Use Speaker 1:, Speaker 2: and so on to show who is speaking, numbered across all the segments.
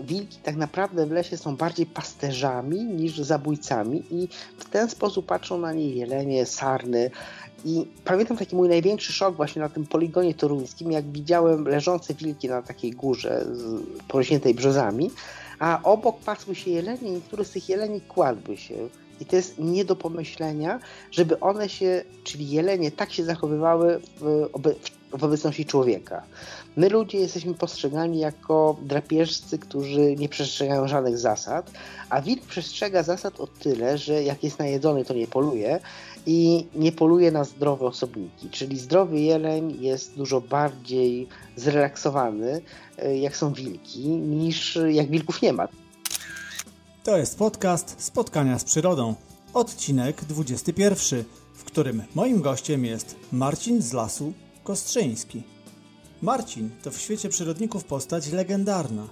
Speaker 1: wilki tak naprawdę w lesie są bardziej pasterzami niż zabójcami i w ten sposób patrzą na nie jelenie, sarny. I pamiętam taki mój największy szok właśnie na tym poligonie toruńskim, jak widziałem leżące wilki na takiej górze porośniętej brzozami, a obok pasły się jelenie i niektóre z tych jeleni kładły się. I to jest nie do pomyślenia, żeby one się, czyli jelenie, tak się zachowywały w, w obecności człowieka. My ludzie jesteśmy postrzegani jako drapieżcy, którzy nie przestrzegają żadnych zasad, a wilk przestrzega zasad o tyle, że jak jest najedzony, to nie poluje i nie poluje na zdrowe osobniki. Czyli zdrowy jeleń jest dużo bardziej zrelaksowany, e, jak są wilki, niż jak wilków nie ma.
Speaker 2: To jest podcast Spotkania z Przyrodą, odcinek 21, w którym moim gościem jest Marcin z Lasu Kostrzyński. Marcin to w świecie przyrodników postać legendarna.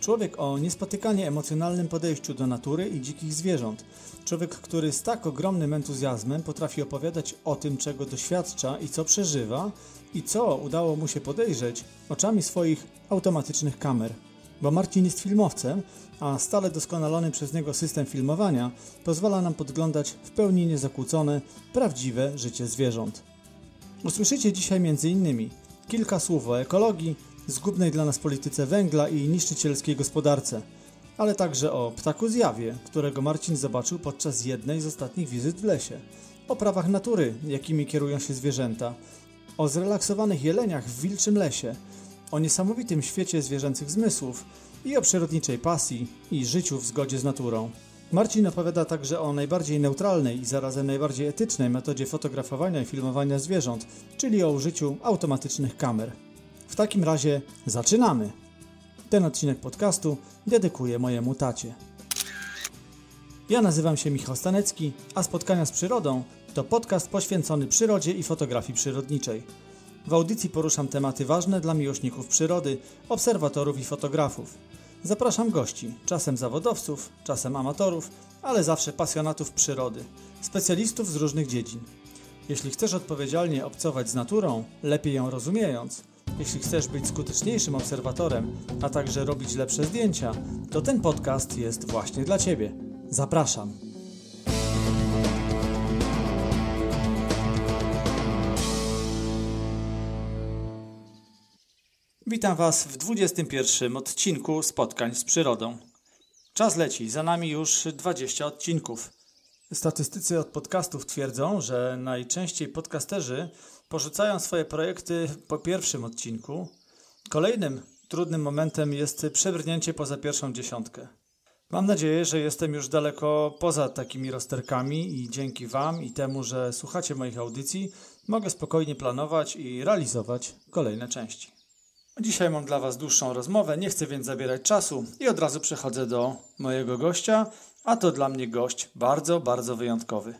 Speaker 2: Człowiek o niespotykanie emocjonalnym podejściu do natury i dzikich zwierząt. Człowiek, który z tak ogromnym entuzjazmem potrafi opowiadać o tym, czego doświadcza i co przeżywa, i co udało mu się podejrzeć oczami swoich automatycznych kamer. Bo Marcin jest filmowcem, a stale doskonalony przez niego system filmowania pozwala nam podglądać w pełni niezakłócone, prawdziwe życie zwierząt. Usłyszycie dzisiaj m.in. kilka słów o ekologii, zgubnej dla nas polityce węgla i niszczycielskiej gospodarce, ale także o ptaku zjawie, którego Marcin zobaczył podczas jednej z ostatnich wizyt w lesie, o prawach natury, jakimi kierują się zwierzęta, o zrelaksowanych jeleniach w wilczym lesie, o niesamowitym świecie zwierzęcych zmysłów i o przyrodniczej pasji i życiu w zgodzie z naturą. Marcin opowiada także o najbardziej neutralnej i zarazem najbardziej etycznej metodzie fotografowania i filmowania zwierząt, czyli o użyciu automatycznych kamer. W takim razie zaczynamy! Ten odcinek podcastu dedykuję mojemu tacie. Ja nazywam się Michał Stanecki, a Spotkania z Przyrodą to podcast poświęcony przyrodzie i fotografii przyrodniczej. W audycji poruszam tematy ważne dla miłośników przyrody, obserwatorów i fotografów. Zapraszam gości, czasem zawodowców, czasem amatorów, ale zawsze pasjonatów przyrody, specjalistów z różnych dziedzin. Jeśli chcesz odpowiedzialnie obcować z naturą, lepiej ją rozumiejąc, jeśli chcesz być skuteczniejszym obserwatorem, a także robić lepsze zdjęcia, to ten podcast jest właśnie dla Ciebie. Zapraszam. Witam Was w 21 odcinku Spotkań z Przyrodą. Czas leci, za nami już 20 odcinków. Statystycy od podcastów twierdzą, że najczęściej podcasterzy porzucają swoje projekty po pierwszym odcinku. Kolejnym trudnym momentem jest przebrnięcie poza pierwszą dziesiątkę. Mam nadzieję, że jestem już daleko poza takimi rozterkami i dzięki Wam i temu, że słuchacie moich audycji, mogę spokojnie planować i realizować kolejne części. Dzisiaj mam dla Was dłuższą rozmowę, nie chcę więc zabierać czasu i od razu przechodzę do mojego gościa, a to dla mnie gość bardzo, bardzo wyjątkowy.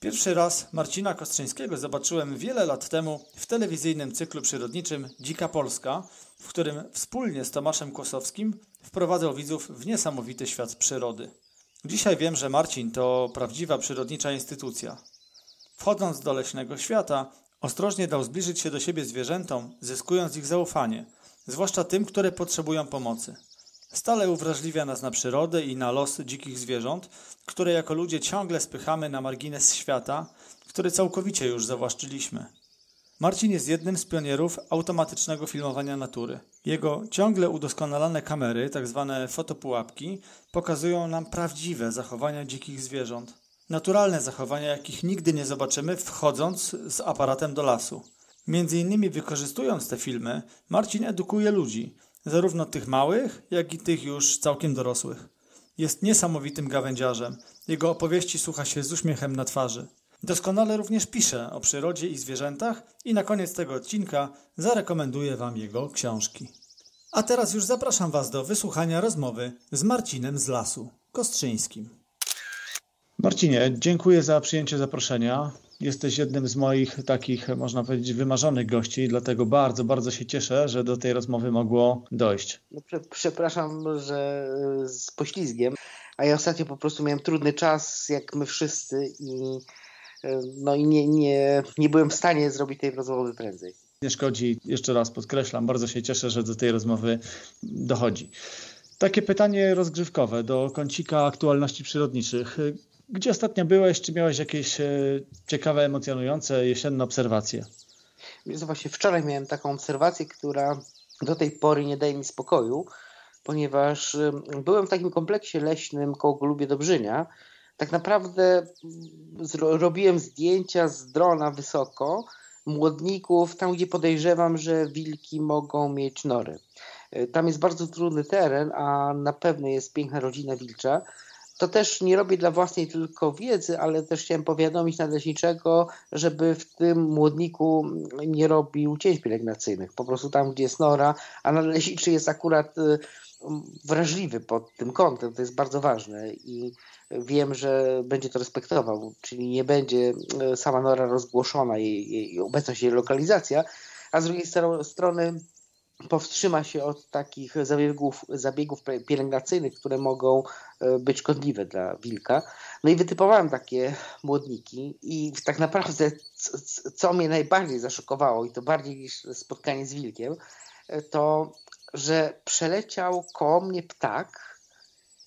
Speaker 2: Pierwszy raz Marcina Kostrzyńskiego zobaczyłem wiele lat temu w telewizyjnym cyklu przyrodniczym Dzika Polska, w którym wspólnie z Tomaszem Kłosowskim wprowadzał widzów w niesamowity świat przyrody. Dzisiaj wiem, że Marcin to prawdziwa przyrodnicza instytucja. Wchodząc do leśnego świata, Ostrożnie dał zbliżyć się do siebie zwierzętom, zyskując ich zaufanie, zwłaszcza tym, które potrzebują pomocy. Stale uwrażliwia nas na przyrodę i na los dzikich zwierząt, które jako ludzie ciągle spychamy na margines świata, który całkowicie już zawłaszczyliśmy. Marcin jest jednym z pionierów automatycznego filmowania natury. Jego ciągle udoskonalane kamery, tzw. Tak fotopułapki, pokazują nam prawdziwe zachowania dzikich zwierząt naturalne zachowania, jakich nigdy nie zobaczymy wchodząc z aparatem do lasu. Między innymi wykorzystując te filmy, Marcin edukuje ludzi, zarówno tych małych, jak i tych już całkiem dorosłych. Jest niesamowitym gawędziarzem. Jego opowieści słucha się z uśmiechem na twarzy. Doskonale również pisze o przyrodzie i zwierzętach i na koniec tego odcinka zarekomenduję Wam jego książki. A teraz już zapraszam Was do wysłuchania rozmowy z Marcinem z Lasu Kostrzyńskim. Marcinie, dziękuję za przyjęcie zaproszenia. Jesteś jednym z moich takich, można powiedzieć, wymarzonych gości, dlatego bardzo, bardzo się cieszę, że do tej rozmowy mogło dojść.
Speaker 1: No, przepraszam, że z poślizgiem, a ja ostatnio po prostu miałem trudny czas, jak my wszyscy i no i nie, nie, nie byłem w stanie zrobić tej rozmowy prędzej.
Speaker 2: Nie szkodzi, jeszcze raz podkreślam, bardzo się cieszę, że do tej rozmowy dochodzi.
Speaker 3: Takie pytanie rozgrzewkowe do kącika aktualności przyrodniczych. Gdzie ostatnio byłeś? Czy miałeś jakieś e, ciekawe, emocjonujące jesienne obserwacje?
Speaker 1: Właśnie wczoraj miałem taką obserwację, która do tej pory nie daje mi spokoju, ponieważ byłem w takim kompleksie leśnym koło Golubie Dobrzynia. Tak naprawdę robiłem zdjęcia z drona wysoko, młodników, tam gdzie podejrzewam, że wilki mogą mieć nory. E, tam jest bardzo trudny teren, a na pewno jest piękna rodzina wilcza. To też nie robię dla własnej tylko wiedzy, ale też chciałem powiadomić nadleśniczego, żeby w tym młodniku nie robił cięć pielęgnacyjnych. Po prostu tam, gdzie jest nora, a nadleśniczy jest akurat e, wrażliwy pod tym kątem, to jest bardzo ważne i wiem, że będzie to respektował, czyli nie będzie e, sama nora rozgłoszona, jej, jej obecność, jej lokalizacja, a z drugiej strony powstrzyma się od takich zabiegów, zabiegów pielęgnacyjnych, które mogą e, być szkodliwe dla wilka. No i wytypowałem takie młodniki i tak naprawdę co mnie najbardziej zaszokowało i to bardziej niż spotkanie z wilkiem, e, to że przeleciał koło mnie ptak,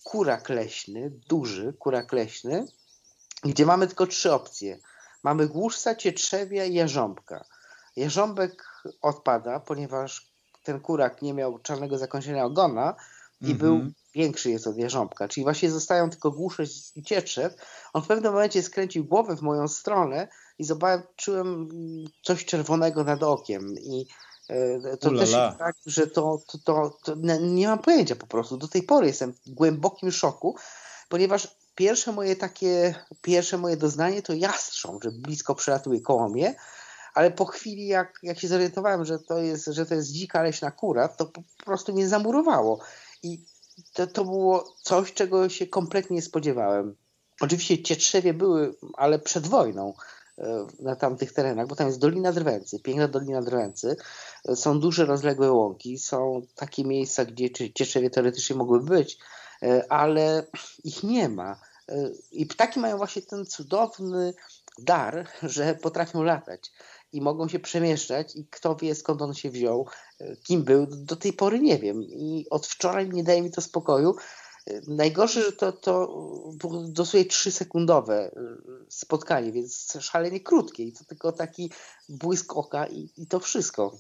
Speaker 1: kurak leśny, duży kurak leśny, gdzie mamy tylko trzy opcje. Mamy głuszca, cietrzewia i jarząbka. Jarząbek odpada, ponieważ ten kurak nie miał czarnego zakończenia ogona i mm -hmm. był większy jest od jarząbka. Czyli właśnie zostają tylko głusze i cietrzew. On w pewnym momencie skręcił głowę w moją stronę i zobaczyłem coś czerwonego nad okiem i E, to Ulala. też jest tak, że to, to, to, to, nie mam pojęcia po prostu. Do tej pory jestem w głębokim szoku, ponieważ pierwsze moje takie, pierwsze moje doznanie to jastrząb, że blisko przelatuje koło mnie, ale po chwili jak, jak się zorientowałem, że to jest, że to jest dzika leśna kura, to po prostu mnie zamurowało. I to, to było coś, czego się kompletnie nie spodziewałem. Oczywiście cietrzewie były, ale przed wojną. E, na tamtych terenach, bo tam jest Dolina Drwęcy, piękna Dolina Drwęcy, e, są duże rozległe łąki, są takie miejsca, gdzie cieczewie teoretycznie mogły być, e, ale ich nie ma. I ptaki mają właśnie ten cudowny dar, że potrafią latać i mogą się przemieszczać i kto wie skąd on się wziął, kim był, do tej pory nie wiem i od wczoraj nie daje mi to spokoju, Najgorsze, że to, to było dosłownie 3-sekundowe y, spotkanie, więc szalenie krótkie i to tylko taki błysk oka i, i to wszystko.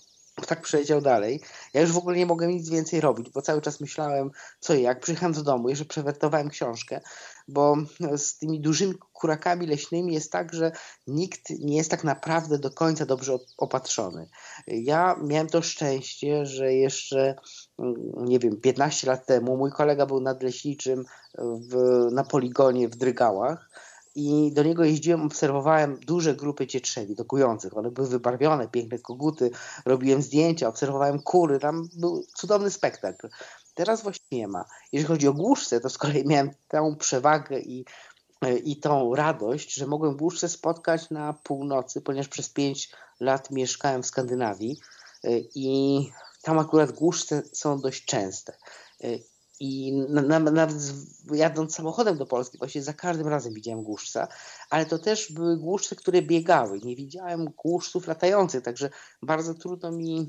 Speaker 1: Tak przeleciał dalej. Ja już w ogóle nie mogłem nic więcej robić, bo cały czas myślałem, co i jak. Przyjechałem do domu, jeszcze przewertowałem książkę, bo z tymi dużymi kurakami leśnymi jest tak, że nikt nie jest tak naprawdę do końca dobrze opatrzony. Ja miałem to szczęście, że jeszcze nie wiem, 15 lat temu mój kolega był nadleśniczym w, na poligonie w Drygałach i do niego jeździłem, obserwowałem duże grupy cietrzewi dokujących. One były wybarwione, piękne koguty, robiłem zdjęcia, obserwowałem kury, tam był cudowny spektakl. Teraz właśnie nie ma. Jeżeli chodzi o głuszce, to z kolei miałem tę przewagę i, i tą radość, że mogłem głuszce spotkać na północy, ponieważ przez 5 lat mieszkałem w Skandynawii i tam akurat głuszce są dość częste. Y, I nawet jadąc samochodem do Polski, właśnie za każdym razem widziałem głuszca, ale to też były głuszce, które biegały. Nie widziałem głuszców latających, także bardzo trudno mi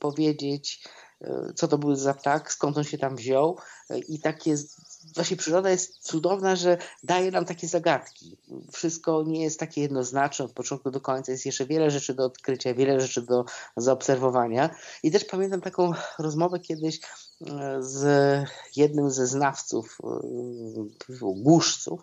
Speaker 1: powiedzieć, co to był za ptak, skąd on się tam wziął. I takie właśnie przyroda jest cudowna, że daje nam takie zagadki. Wszystko nie jest takie jednoznaczne od początku do końca. Jest jeszcze wiele rzeczy do odkrycia, wiele rzeczy do zaobserwowania. I też pamiętam taką rozmowę kiedyś e, z jednym ze znawców e, głuszców,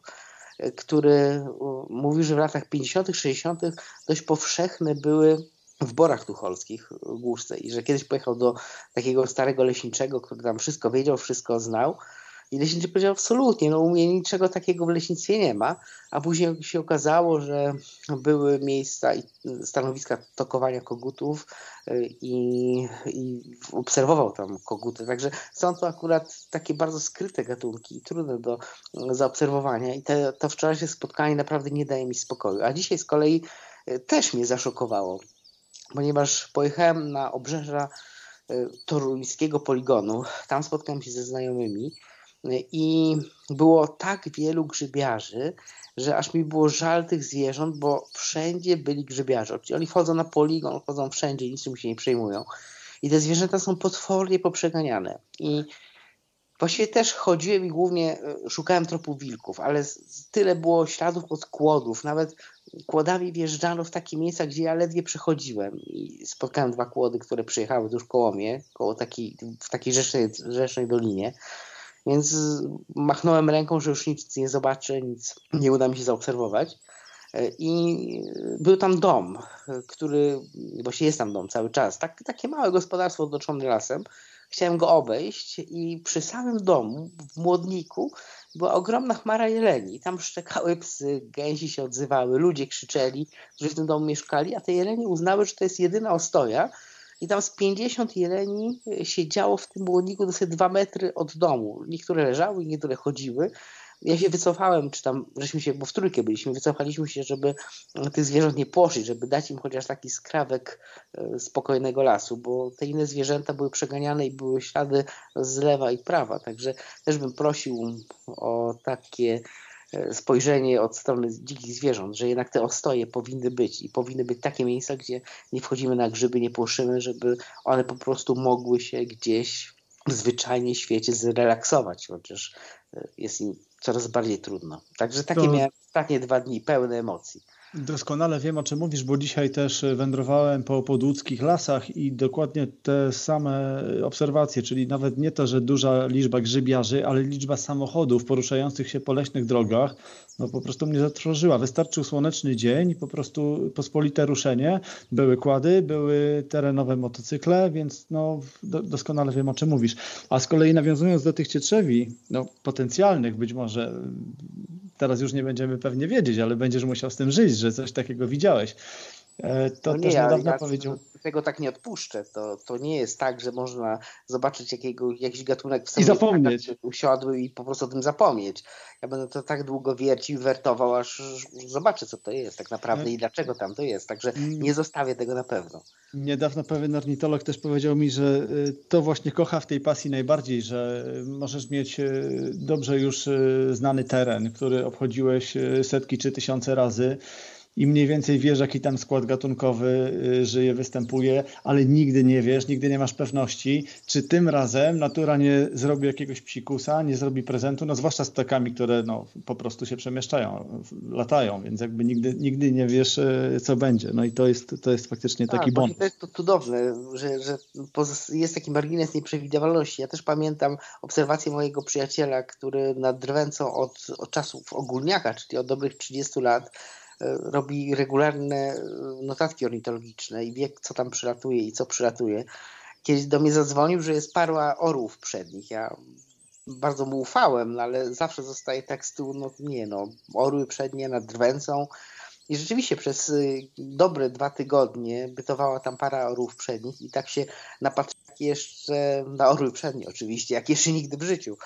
Speaker 1: e, który mówił, że w latach 50., 60. dość powszechne były w Borach Tucholskich głuszce i że kiedyś pojechał do takiego starego leśniczego, który tam wszystko wiedział, wszystko znał. I leśniczy powiedział absolutnie, no u mnie niczego takiego w leśnictwie nie ma, a później się okazało, że były miejsca i stanowiska tokowania kogutów i, i obserwował tam koguty, także są to akurat takie bardzo skryte gatunki, trudne do zaobserwowania. I te, to wczorajsze spotkanie naprawdę nie daje mi spokoju, a dzisiaj z kolei y, też mnie zaszokowało, ponieważ pojechałem na obrzeża y, toruńskiego poligonu, tam spotkałem się ze znajomymi i było tak wielu grzybiarzy, że aż mi było żal tych zwierząt, bo wszędzie byli grzybiarze. Oni wchodzą na poligon, wchodzą wszędzie, niczym się nie przejmują. I te zwierzęta są potwornie poprzeganiane. I Właściwie też chodziłem i głównie e, szukałem tropów wilków, ale tyle było śladów od kłodów. Nawet kłodami wjeżdżano w takie miejsca, gdzie ja ledwie przechodziłem. I spotkałem dwa kłody, które przyjechały tuż koło mnie, koło takiej, w takiej rzecznej, rzecznej dolinie. Więc machnąłem ręką, że już nic nie zobaczę, nic nie uda mi się zaobserwować. E, I był tam dom, który, właśnie jest tam dom cały czas, tak, takie małe gospodarstwo otoczone lasem. Chciałem go obejść i przy samym domu, w Młodniku, była ogromna chmara jeleni. Tam szczekały psy, gęsi się odzywały, ludzie krzyczeli, którzy w tym domu mieszkali, a te jelenie uznały, że to jest jedyna ostoja, i tam z 50 jeleni siedziało w tym błonniku dosyć dwa metry od domu. Niektóre leżały, niektóre chodziły. Ja się wycofałem, czy tam, żeśmy się, bo w trójkę byliśmy, wycofaliśmy się, żeby tych zwierząt nie płoszyć, żeby dać im chociaż taki skrawek e, spokojnego lasu, bo te inne zwierzęta były przeganiane i były ślady z lewa i prawa, także też bym prosił o takie E, spojrzenie od strony dzikich zwierząt, że jednak te ostoje powinny być i powinny być takie miejsca, gdzie nie wchodzimy na grzyby, nie płoszymy, żeby one po prostu mogły się gdzieś w zwyczajnie świecie zrelaksować, chociaż e, jest im coraz bardziej trudno. Także takie to... miałem ostatnie dwa dni pełne emocji.
Speaker 2: Doskonale wiem, o czym mówisz, bo dzisiaj też wędrowałem po podłódzkich lasach i dokładnie te same obserwacje, czyli nawet nie to, że duża liczba grzybiarzy, ale liczba samochodów poruszających się po leśnych drogach, no po prostu mnie zatrwożyła. Wystarczył słoneczny dzień, po prostu pospolite ruszenie, były kłady, były terenowe motocykle, więc no doskonale wiem, o czym mówisz. A z kolei nawiązując do tych cietrzewi, no potencjalnych być może teraz już nie będziemy pewnie wiedzieć, ale będziesz musiał z tym żyć, że coś takiego widziałeś.
Speaker 1: E, to no nie, też niedawno ja powiedział. Tego tak nie odpuszczę. To, to nie jest tak, że można zobaczyć jakiego, jakiś gatunek w
Speaker 2: sobie I zapomnieć.
Speaker 1: usiadły i po prostu o tym zapomnieć. Ja będę to tak długo wiercił, wertował, aż zobaczę, co to jest tak naprawdę no. i dlaczego tam to jest. Także mm. nie zostawię tego na pewno.
Speaker 2: Niedawno pewien ornitolog też powiedział mi, że y, to właśnie kocha w tej pasji najbardziej, że możesz mieć dobrze już znany teren, który obchodziłeś setki czy tysiące razy i mniej więcej wiesz, jaki tam skład gatunkowy y, żyje, występuje, ale nigdy nie wiesz, nigdy nie masz pewności, czy tym razem natura nie zrobi jakiegoś psikusa, nie zrobi prezentu, no zwłaszcza z ptakami, które no, po prostu się przemieszczają, latają, więc jakby nigdy, nigdy nie wiesz, y, co będzie. No i to jest, to jest faktycznie tak, taki bonus.
Speaker 1: To jest to cudowne, że, że jest taki margines nieprzewidywalności. Ja też pamiętam obserwację mojego przyjaciela, który nad drwęcą od, od czasów ogólniaka, czyli od dobrych 30 lat, robi regularne e, notatki ornitologiczne i wie, co tam przylatuje i co przylatuje. Kiedyś do mnie zadzwonił, że jest parła orłów przednich. Ja bardzo mu ufałem, no ale zawsze zostaje tekstu, no nie no, orły przednie nad drwęcą. I rzeczywiście przez y, dobre dwa tygodnie bytowała tam para orłów przednich i tak się napatrzyłem jeszcze na orły przednie oczywiście, jak jeszcze nigdy w życiu,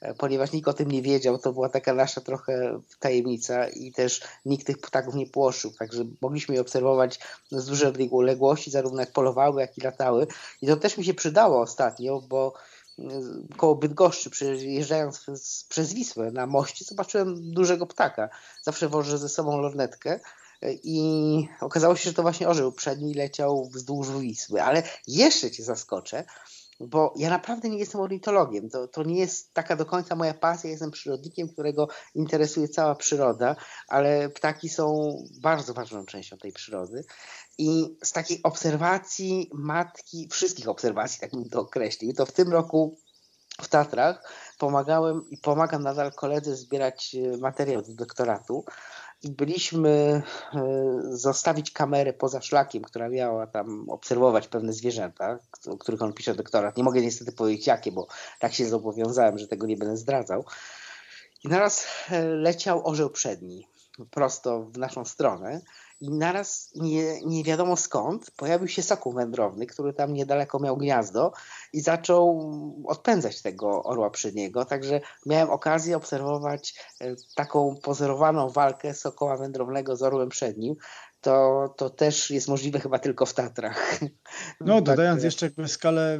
Speaker 1: e, ponieważ nikt o tym nie wiedział, to była taka nasza trochę tajemnica i też nikt tych ptaków nie płoszył, także mogliśmy je obserwować z dużej odległości, zarówno jak polowały, jak i latały. I to też mi się przydało ostatnio, bo e, koło Bydgoszczy, przejeżdżając przez Wisłę na moście, zobaczyłem dużego ptaka. Zawsze wożę ze sobą lornetkę i okazało się, że to właśnie orzeł przedni leciał wzdłuż Wisły. Ale jeszcze cię zaskoczę, bo ja naprawdę nie jestem ornitologiem. To, to nie jest taka do końca moja pasja. Ja jestem przyrodnikiem, którego interesuje cała przyroda, ale ptaki są bardzo ważną częścią tej przyrody. I z takiej obserwacji matki, wszystkich obserwacji, tak bym to określił, to w tym roku w Tatrach pomagałem i pomagam nadal koledze zbierać materiał do doktoratu i byliśmy e, zostawić kamerę poza szlakiem, która miała tam obserwować pewne zwierzęta, o których on pisze doktorat. Nie mogę niestety powiedzieć jakie, bo tak się zobowiązałem, że tego nie będę zdradzał. I naraz e, leciał orzeł przedni, prosto w naszą stronę i naraz nie, nie wiadomo skąd pojawił się sokół wędrowny, który tam niedaleko miał gniazdo i zaczął odpędzać tego orła przedniego. Także miałem okazję obserwować e, taką pozorowaną walkę sokoła wędrownego z orłem przednim. To, to też jest możliwe chyba tylko w Tatrach.
Speaker 2: No, dodając tak, jeszcze jakby skalę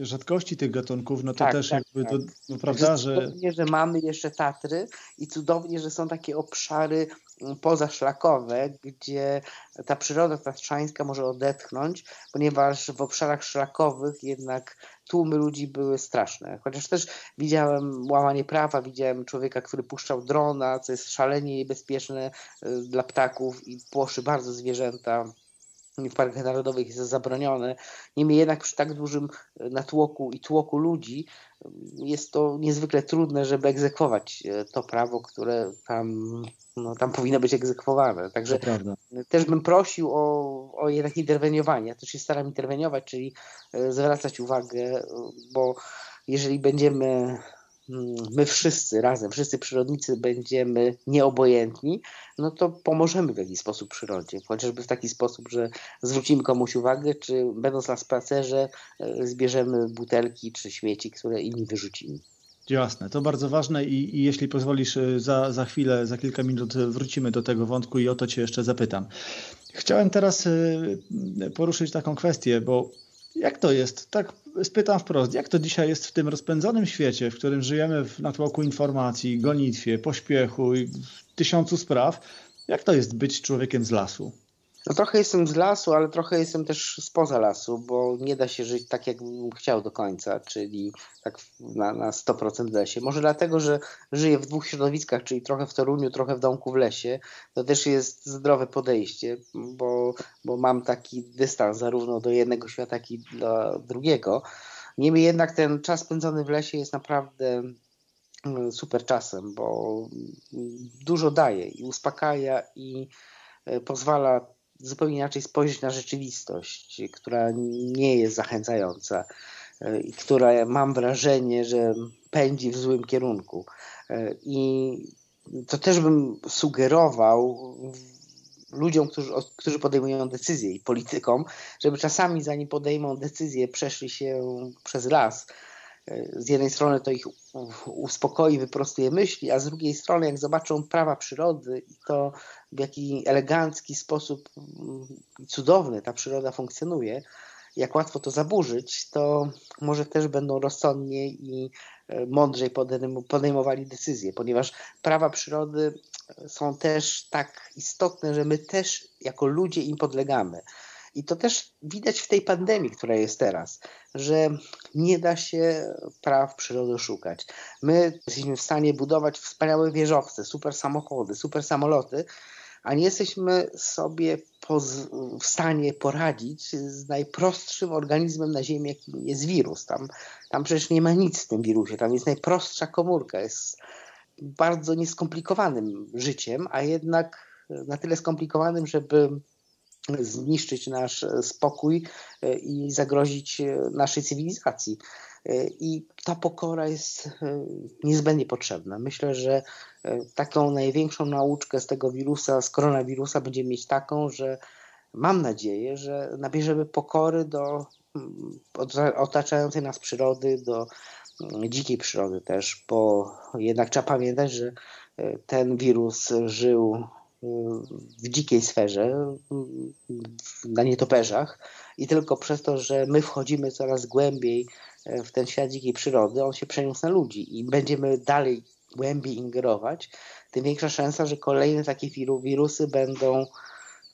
Speaker 2: rzadkości tych gatunków, no to tak, też tak. tak. to, no, prawda,
Speaker 1: że... Cudownie, że mamy jeszcze Tatry i cudownie, że są takie obszary mm, pozaszlakowe, gdzie ta przyroda tatrzańska może odetchnąć, ponieważ w obszarach szlakowych jednak tłumy ludzi były straszne. Chociaż też widziałem łamanie prawa, widziałem człowieka, który puszczał drona, co jest szalenie niebezpieczne y, dla ptaków i płoszy bardzo zwierzęta w parkach narodowych jest zabronione. Niemniej jednak przy tak dużym natłoku i tłoku ludzi jest to niezwykle trudne, żeby egzekwować e, to prawo, które tam, no, tam powinno być egzekwowane. Także też bym prosił o, o jednak interweniowanie. Ja też się staram interweniować, czyli e, zwracać uwagę, bo jeżeli będziemy Mm, my wszyscy razem, wszyscy przyrodnicy będziemy nieobojętni, no to pomożemy w jakiś sposób przyrodzie. Chociażby w taki sposób, że zwrócimy komuś uwagę, czy będąc na spacerze e, zbierzemy butelki czy śmieci, które inni wyrzucimy.
Speaker 2: Jasne, to bardzo ważne i, i, jeśli pozwolisz, e, za, za chwilę, za kilka minut wrócimy do tego wątku i o to Cię jeszcze zapytam. Chciałem teraz e, poruszyć taką kwestię, bo jak to jest? Tak spytam wprost, jak to dzisiaj jest w tym rozpędzonym świecie, w którym żyjemy w natłoku informacji, gonitwie, pośpiechu i tysiącu spraw, jak to jest być człowiekiem z lasu?
Speaker 1: No trochę jestem z lasu, ale trochę jestem też spoza lasu, bo nie da się żyć tak, jakbym chciał do końca, czyli tak na, na 100% w lesie. Może dlatego, że żyję w dwóch środowiskach, czyli trochę w Toruniu, trochę w domku w lesie. To też jest zdrowe podejście, bo, bo mam taki dystans zarówno do jednego świata, jak i do drugiego. Niemniej jednak ten czas spędzony w lesie jest naprawdę mm, super czasem, bo dużo daje i uspokaja i e, pozwala zupełnie inaczej spojrzeć na rzeczywistość, która nie jest zachęcająca e, i która mam wrażenie, że pędzi w złym kierunku. E, I to też bym sugerował ludziom, którzy, którzy podejmują decyzje i politykom, żeby czasami zanim podejmą decyzję, przeszli się przez las z jednej strony to ich uspokoi, wyprostuje myśli, a z drugiej strony, jak zobaczą prawa przyrody i to, w jaki elegancki sposób mm, cudowny ta przyroda funkcjonuje, jak łatwo to zaburzyć, to może też będą rozsądniej i e, mądrzej podejmowali decyzje, ponieważ prawa przyrody są też tak istotne, że my też jako ludzie im podlegamy. I to też widać w tej pandemii, która jest teraz, że nie da się praw przyrody szukać. My jesteśmy w stanie budować wspaniałe wieżowce, super samochody, super samoloty, a nie jesteśmy sobie w stanie poradzić z najprostszym organizmem na Ziemi, jakim jest wirus. Tam, tam przecież nie ma nic w tym wirusie, tam jest najprostsza komórka, jest bardzo nieskomplikowanym życiem, a jednak na tyle skomplikowanym, żeby zniszczyć nasz spokój e, i zagrozić e, naszej cywilizacji. E, I ta pokora jest niezbędnie potrzebna. Myślę, że taką największą nauczkę z tego wirusa, z koronawirusa, będziemy mieć taką, że mam nadzieję, że nabierzemy pokory do mm, otaczającej nas przyrody, do mm, dzikiej przyrody też, bo jednak trzeba pamiętać, że ten wirus żył w dzikiej sferze, na nietoperzach i tylko przez to, że my wchodzimy coraz głębiej w ten świat dzikiej przyrody, on się przeniósł na ludzi i będziemy dalej głębiej ingerować, tym większa szansa, że kolejne takie wirusy będą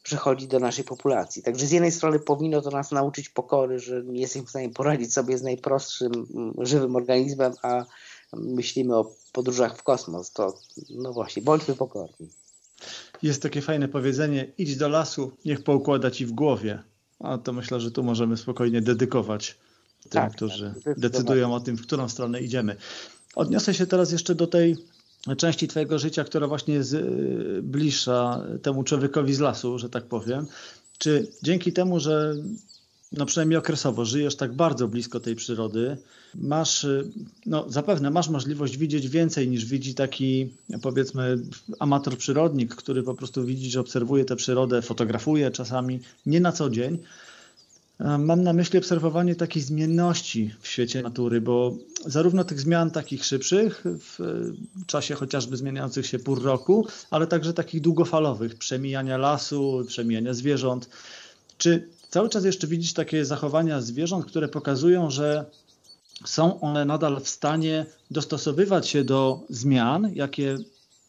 Speaker 1: przechodzić do naszej populacji. Także z jednej strony powinno to nas nauczyć pokory, że nie jesteśmy w stanie poradzić sobie z najprostszym żywym organizmem, a myślimy o podróżach w kosmos. To no właśnie, bądźmy pokorni.
Speaker 2: Jest takie fajne powiedzenie: idź do lasu, niech poukłada ci w głowie. A to myślę, że tu możemy spokojnie dedykować tym, tak, którzy tak, decydują o tym, w którą stronę idziemy. Odniosę się teraz jeszcze do tej części Twojego życia, która właśnie jest y, bliższa temu człowiekowi z lasu, że tak powiem. Czy dzięki temu, że no przynajmniej okresowo żyjesz tak bardzo blisko tej przyrody, masz, no zapewne masz możliwość widzieć więcej niż widzi taki powiedzmy amator przyrodnik, który po prostu widzi, że obserwuje tę przyrodę, fotografuje czasami, nie na co dzień. Mam na myśli obserwowanie takiej zmienności w świecie natury, bo zarówno tych zmian takich szybszych w czasie chociażby zmieniających się pór roku, ale także takich długofalowych, przemijania lasu, przemijania zwierząt. Czy cały czas jeszcze widzisz takie zachowania zwierząt, które pokazują, że są one nadal w stanie dostosowywać się do zmian, jakie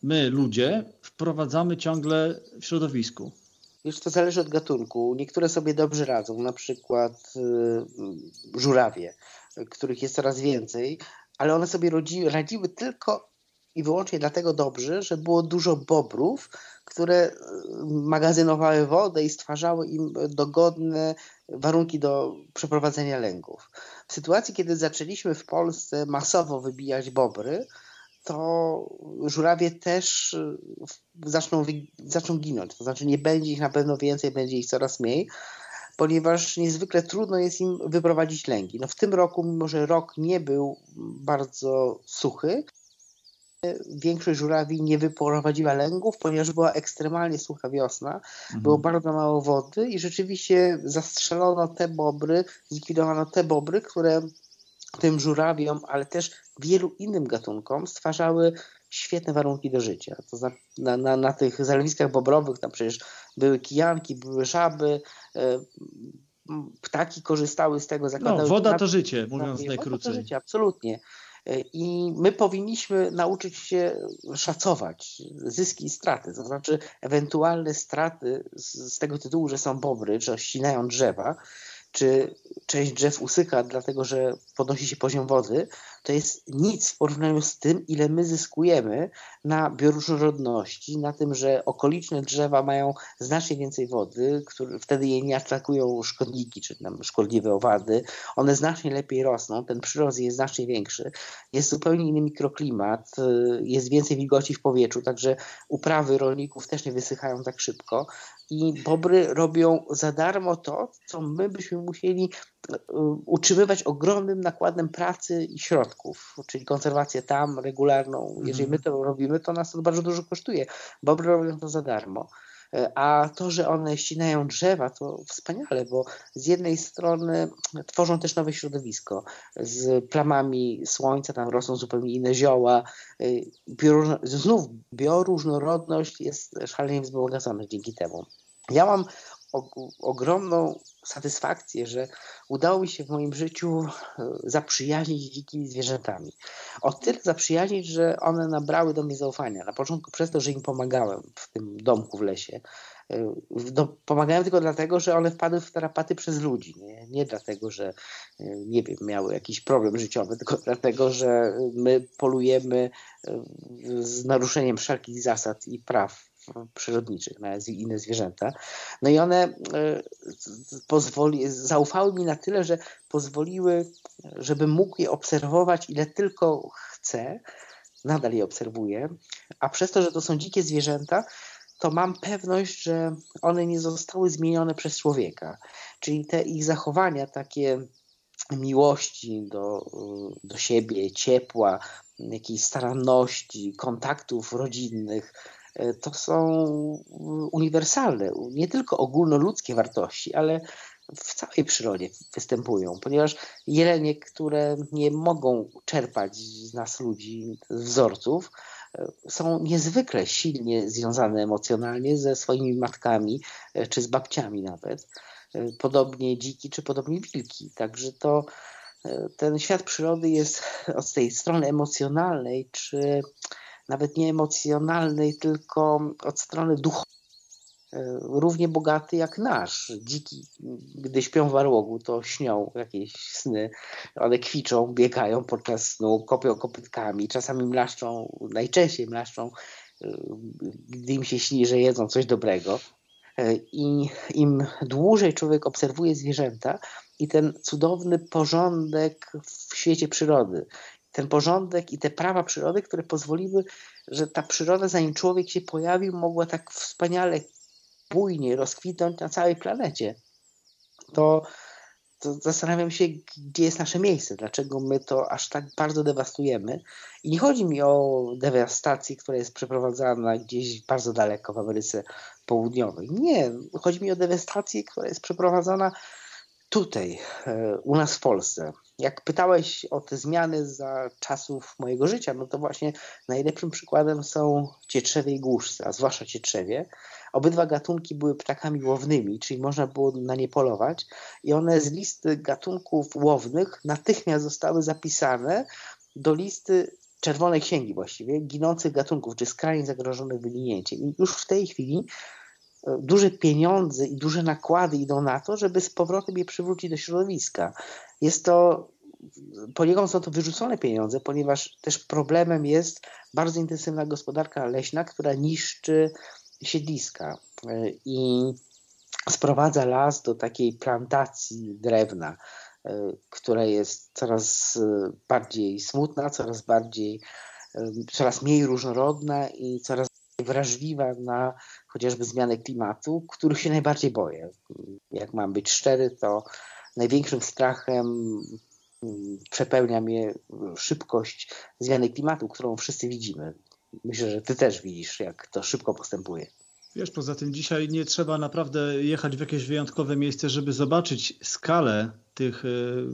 Speaker 2: my, ludzie, wprowadzamy ciągle w środowisku?
Speaker 1: Już to zależy od gatunku. Niektóre sobie dobrze radzą, na przykład y, żurawie, których jest coraz więcej, ale one sobie radziły tylko i wyłącznie dlatego dobrze, że było dużo bobrów, które y, magazynowały wodę i stwarzały im dogodne warunki do przeprowadzenia lęgów. W sytuacji, kiedy zaczęliśmy w Polsce masowo wybijać bobry, to żurawie też y, zaczną, zaczną ginąć. To znaczy nie będzie ich na pewno więcej, będzie ich coraz mniej, ponieważ niezwykle trudno jest im wyprowadzić lęgi. No w tym roku, mimo że rok nie był bardzo suchy, większość żurawi nie wyprowadziła lęgów, ponieważ była ekstremalnie sucha wiosna, mhm. było bardzo mało wody i rzeczywiście zastrzelono te bobry, zlikwidowano te bobry, które tym żurawiom, ale też wielu innym gatunkom stwarzały świetne warunki do życia. To na, na, na tych zalewiskach bobrowych tam przecież były kijanki, były żaby, e, ptaki korzystały z tego.
Speaker 2: No, woda to życie, mówiąc najkrócej. Woda to życie,
Speaker 1: absolutnie. E, I my powinniśmy nauczyć się szacować zyski i straty, to znaczy ewentualne straty z, tego tytułu, że są bobry, że ścinają drzewa, czy część drzew usycha, dlatego że podnosi się poziom wody, to jest nic w porównaniu z tym, ile my zyskujemy na bioróżnorodności, na tym, że okoliczne drzewa mają znacznie więcej wody, które wtedy je nie atakują szkodniki czy tam szkodliwe owady. One znacznie lepiej rosną, ten przyrost jest znacznie większy, jest zupełnie inny mikroklimat, jest więcej wilgoci w powietrzu, także uprawy rolników też nie wysychają tak szybko. I bobry robią za darmo to, co my byśmy musieli e, utrzymywać ogromnym nakładem pracy i środków, czyli konserwację tam regularną. Jeżeli my to robimy, to nas to bardzo dużo kosztuje. Bobry robią to za darmo. E, a to, że one ścinają drzewa, to wspaniale, bo z jednej strony tworzą też nowe środowisko. Z plamami słońca tam rosną zupełnie inne zioła. E, Bioróżno, znów bioróżnorodność jest szalenie wzbogacona dzięki temu. Ja mam ogromną satysfakcję, że udało mi się w moim życiu e, zaprzyjaźnić z dzikimi zwierzętami. O tyle zaprzyjaźnić, że one nabrały do mnie zaufania. Na początku przez to, że im pomagałem w tym domku w lesie. No, pomagałem tylko dlatego, że one wpadły w tarapaty przez ludzi. Nie, nie dlatego, że e, nie wiem, miały jakiś problem życiowy, tylko dlatego, że my polujemy z naruszeniem wszelkich zasad i praw przyrodniczych, na inne zwierzęta. No i one e, pozwoli, zaufały mi na tyle, że pozwoliły, żebym mógł je obserwować ile tylko chcę. Nadal je obserwuję, a przez to, że to są dzikie zwierzęta, to mam pewność, że one nie zostały zmienione przez człowieka. Czyli te ich zachowania, takie miłości do, do siebie, ciepła, jakiejś staranności, kontaktów rodzinnych, to są uniwersalne, nie tylko ogólnoludzkie wartości, ale w całej przyrodzie występują, ponieważ jelenie, które nie mogą czerpać z nas ludzi, wzorców, e, są niezwykle silnie związane emocjonalnie ze swoimi matkami, e, czy z babciami nawet. Podobnie dziki, czy podobnie wilki. Także to ten świat przyrody jest od tej strony emocjonalnej, czy nawet nie emocjonalnej, tylko od strony duchowej równie bogaty jak nasz. Dziki, gdy śpią w arłogu, to śnią jakieś sny. One kwiczą, biegają podczas snu, kopią kopytkami, czasami mlaszczą, najczęściej mlaszczą, e, gdy im się śni, że jedzą coś dobrego. E, I im dłużej człowiek obserwuje zwierzęta i ten cudowny porządek w świecie przyrody, ten porządek i te prawa przyrody, które pozwoliły, że ta przyroda, zanim człowiek się pojawił, mogła tak wspaniale, bujnie rozkwitnąć na całej planecie. To, to zastanawiam się, gdzie jest nasze miejsce, dlaczego my to aż tak bardzo dewastujemy. I nie chodzi mi o dewastację, która jest przeprowadzana gdzieś bardzo daleko w Ameryce Południowej. Nie, chodzi mi o dewastację, która jest przeprowadzana tutaj, e, u nas w Polsce, jak pytałeś o te zmiany za czasów mojego życia, no to właśnie najlepszym przykładem są cietrzewie i głuszce, a zwłaszcza cietrzewie. Obydwa gatunki były ptakami łownymi, czyli można było na nie polować i one z listy gatunków łownych natychmiast zostały zapisane do listy czerwonej księgi właściwie, ginących gatunków, czy skrajnie zagrożonych wyginięciem. I już w tej chwili duże pieniądze i duże nakłady idą na to, żeby z powrotem je przywrócić do środowiska. Jest to, poniekąd są to wyrzucone pieniądze, ponieważ też problemem jest bardzo intensywna gospodarka leśna, która niszczy siedliska e, i sprowadza las do takiej plantacji drewna, e, która jest coraz e, bardziej smutna, coraz bardziej, coraz mniej różnorodna i coraz wrażliwa na chociażby zmianę klimatu, których się najbardziej boję. Jak mam być szczery, to największym strachem mm, przepełnia mnie szybkość zmiany klimatu, którą wszyscy widzimy. Myślę, że ty też widzisz, jak to szybko postępuje.
Speaker 2: Wiesz, poza tym dzisiaj nie trzeba naprawdę jechać w jakieś wyjątkowe miejsce, żeby zobaczyć skalę tych y,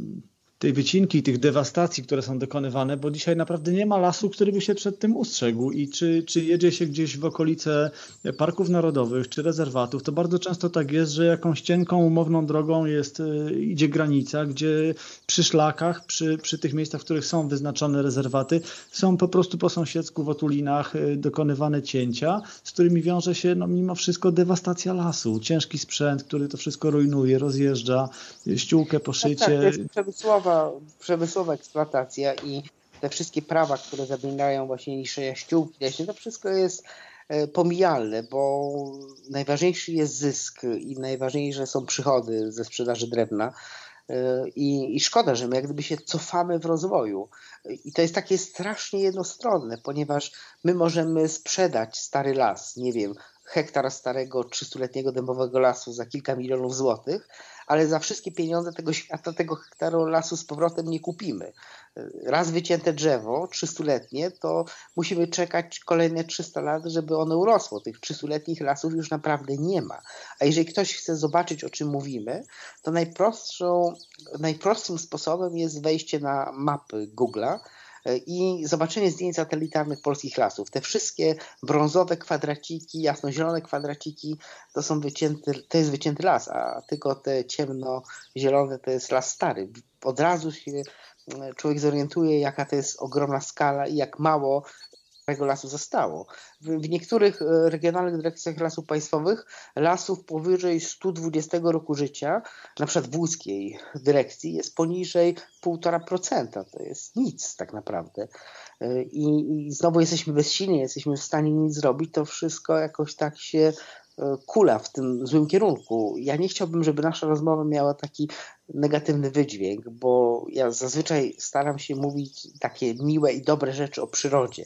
Speaker 2: tej wycinki, tych dewastacji, które są dokonywane, bo dzisiaj naprawdę nie ma lasu, który by się przed tym ustrzegł. I czy, czy jedzie się gdzieś w okolice parków narodowych czy rezerwatów, to bardzo często tak jest, że jakąś cienką, umowną drogą jest, e, idzie granica, gdzie przy szlakach, przy, przy tych miejscach, w których są wyznaczone rezerwaty, są po prostu po sąsiedzku w otulinach e, dokonywane cięcia, z którymi wiąże się no, mimo wszystko dewastacja lasu. Ciężki sprzęt, który to wszystko rujnuje, rozjeżdża, ściółkę, poszycie. Tak, tak,
Speaker 1: jest przemysłowa, przemysłowa eksploatacja i te wszystkie prawa, które zabierają właśnie niższe ściółki leśne, to wszystko jest e, pomijalne, bo najważniejszy jest zysk i najważniejsze są przychody ze sprzedaży drewna. E, I, I, szkoda, że my jak gdyby się cofamy w rozwoju. I to jest takie strasznie jednostronne, ponieważ my możemy sprzedać stary las, nie wiem, hektar starego 300-letniego dębowego lasu za kilka milionów złotych, ale za wszystkie pieniądze tego świata tego hektaru lasu z powrotem nie kupimy. Raz wycięte drzewo, 300-letnie, to musimy czekać kolejne 300 lat, żeby ono urosło. Tych 300-letnich lasów już naprawdę nie ma. A jeżeli ktoś chce zobaczyć, o czym mówimy, to najprostszą, najprostszym sposobem jest wejście na mapy Google'a i zobaczenie zdjęć satelitarnych polskich lasów. Te wszystkie brązowe kwadraciki, jasnozielone kwadraciki to są wycięty, to jest wycięty las, a tylko te ciemnozielone to jest las stary. Od razu się człowiek zorientuje, jaka to jest ogromna skala i jak mało tego lasu zostało. W niektórych e, regionalnych dyrekcjach lasów państwowych lasów powyżej 120 roku życia, na przykład w łódzkiej dyrekcji, jest poniżej 1,5%. To jest nic tak naprawdę. E, I, I znowu jesteśmy bezsilni, jesteśmy w stanie nic zrobić. To wszystko jakoś tak się e, kula w tym złym kierunku. Ja nie chciałbym, żeby nasza rozmowa miała taki negatywny wydźwięk, bo ja zazwyczaj staram się mówić takie miłe i dobre rzeczy o przyrodzie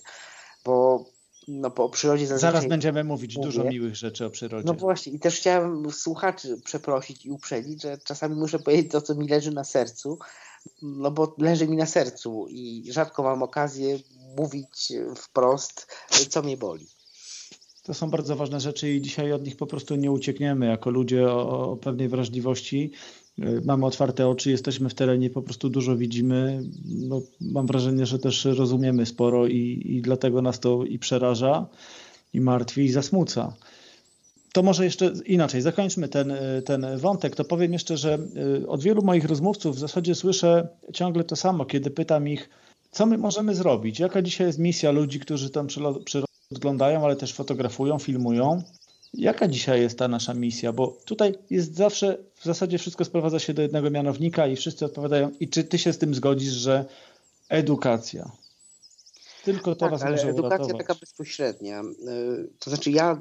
Speaker 1: bo no, po przyrodzie
Speaker 2: zazwyczaj... Zaraz będziemy mówić mówię. dużo miłych rzeczy o przyrodzie.
Speaker 1: No właśnie i też chciałem słuchaczy przeprosić i uprzedzić, że czasami muszę powiedzieć to, co mi leży na sercu, no bo leży mi na sercu i rzadko mam okazję mówić wprost, co mnie boli.
Speaker 2: To są bardzo ważne rzeczy i dzisiaj od nich po prostu nie uciekniemy jako ludzie o, o pewnej wrażliwości. E, mamy otwarte oczy, jesteśmy w terenie, po prostu dużo widzimy. No, mam wrażenie, że też rozumiemy sporo i, i dlatego nas to i przeraża, i martwi, i zasmuca. To może jeszcze inaczej, zakończmy ten, e, ten wątek. To powiem jeszcze, że e, od wielu moich rozmówców w zasadzie słyszę ciągle to samo, kiedy pytam ich, co my możemy zrobić, jaka dzisiaj jest misja ludzi, którzy tam przyrodę oglądają, ale też fotografują, filmują. Jaka dzisiaj jest ta nasza misja? Bo tutaj jest zawsze, w zasadzie wszystko sprowadza się do jednego mianownika i wszyscy odpowiadają, i czy ty się z tym zgodzisz, że edukacja. Tylko to tak, ale
Speaker 1: edukacja
Speaker 2: uratować.
Speaker 1: taka bezpośrednia. Y, to znaczy ja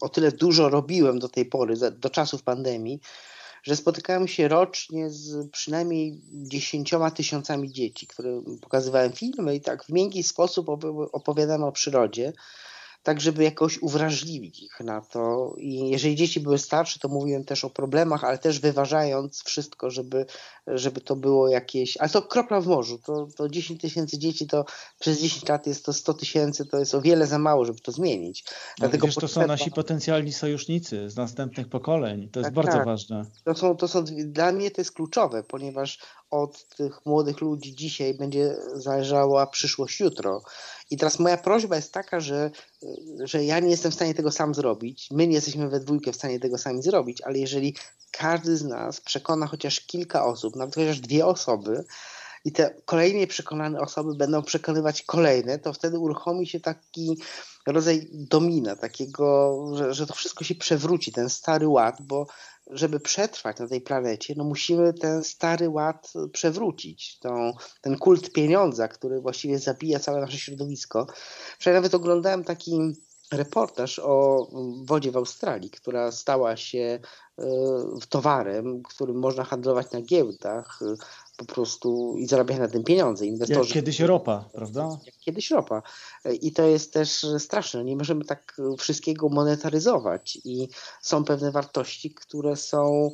Speaker 1: o tyle dużo robiłem do tej pory, do czasów pandemii, że spotykałem się rocznie z przynajmniej dziesięcioma tysiącami dzieci, które pokazywałem filmy i tak w miękki sposób opowiadałem o przyrodzie tak żeby jakoś uwrażliwić ich na to. I jeżeli dzieci były starsze, to mówiłem też o problemach, ale też wyważając wszystko, żeby, żeby to było jakieś. Ale to kropla w morzu. To, to 10 tysięcy dzieci to przez 10 lat jest to 100 tysięcy, to jest o wiele za mało, żeby to zmienić.
Speaker 2: No, Dlatego wiesz, to są nasi potencjalni sojusznicy z następnych pokoleń. To jest tak, bardzo tak. ważne.
Speaker 1: To są, to są, dla mnie to jest kluczowe, ponieważ od tych młodych ludzi dzisiaj będzie zależała przyszłość jutro. I teraz moja prośba jest taka, że, że ja nie jestem w stanie tego sam zrobić, my nie jesteśmy we dwójkę w stanie tego sami zrobić, ale jeżeli każdy z nas przekona chociaż kilka osób, nawet chociaż dwie osoby, i te kolejnie przekonane osoby będą przekonywać kolejne, to wtedy uruchomi się taki rodzaj domina, takiego, że, że to wszystko się przewróci, ten stary ład, bo żeby przetrwać na tej planecie, no musimy ten stary ład przewrócić. Tą, ten kult pieniądza, który właściwie zabija całe nasze środowisko. Wczoraj nawet oglądałem taki reportaż o wodzie w Australii, która stała się e, towarem, którym można handlować na giełdach e, po prostu i zarabiać na tym pieniądze.
Speaker 2: Inwestorzy, jak kiedyś ropa, prawda?
Speaker 1: Jak kiedyś ropa. E, I to jest też straszne. Nie możemy tak wszystkiego monetaryzować i są pewne wartości, które są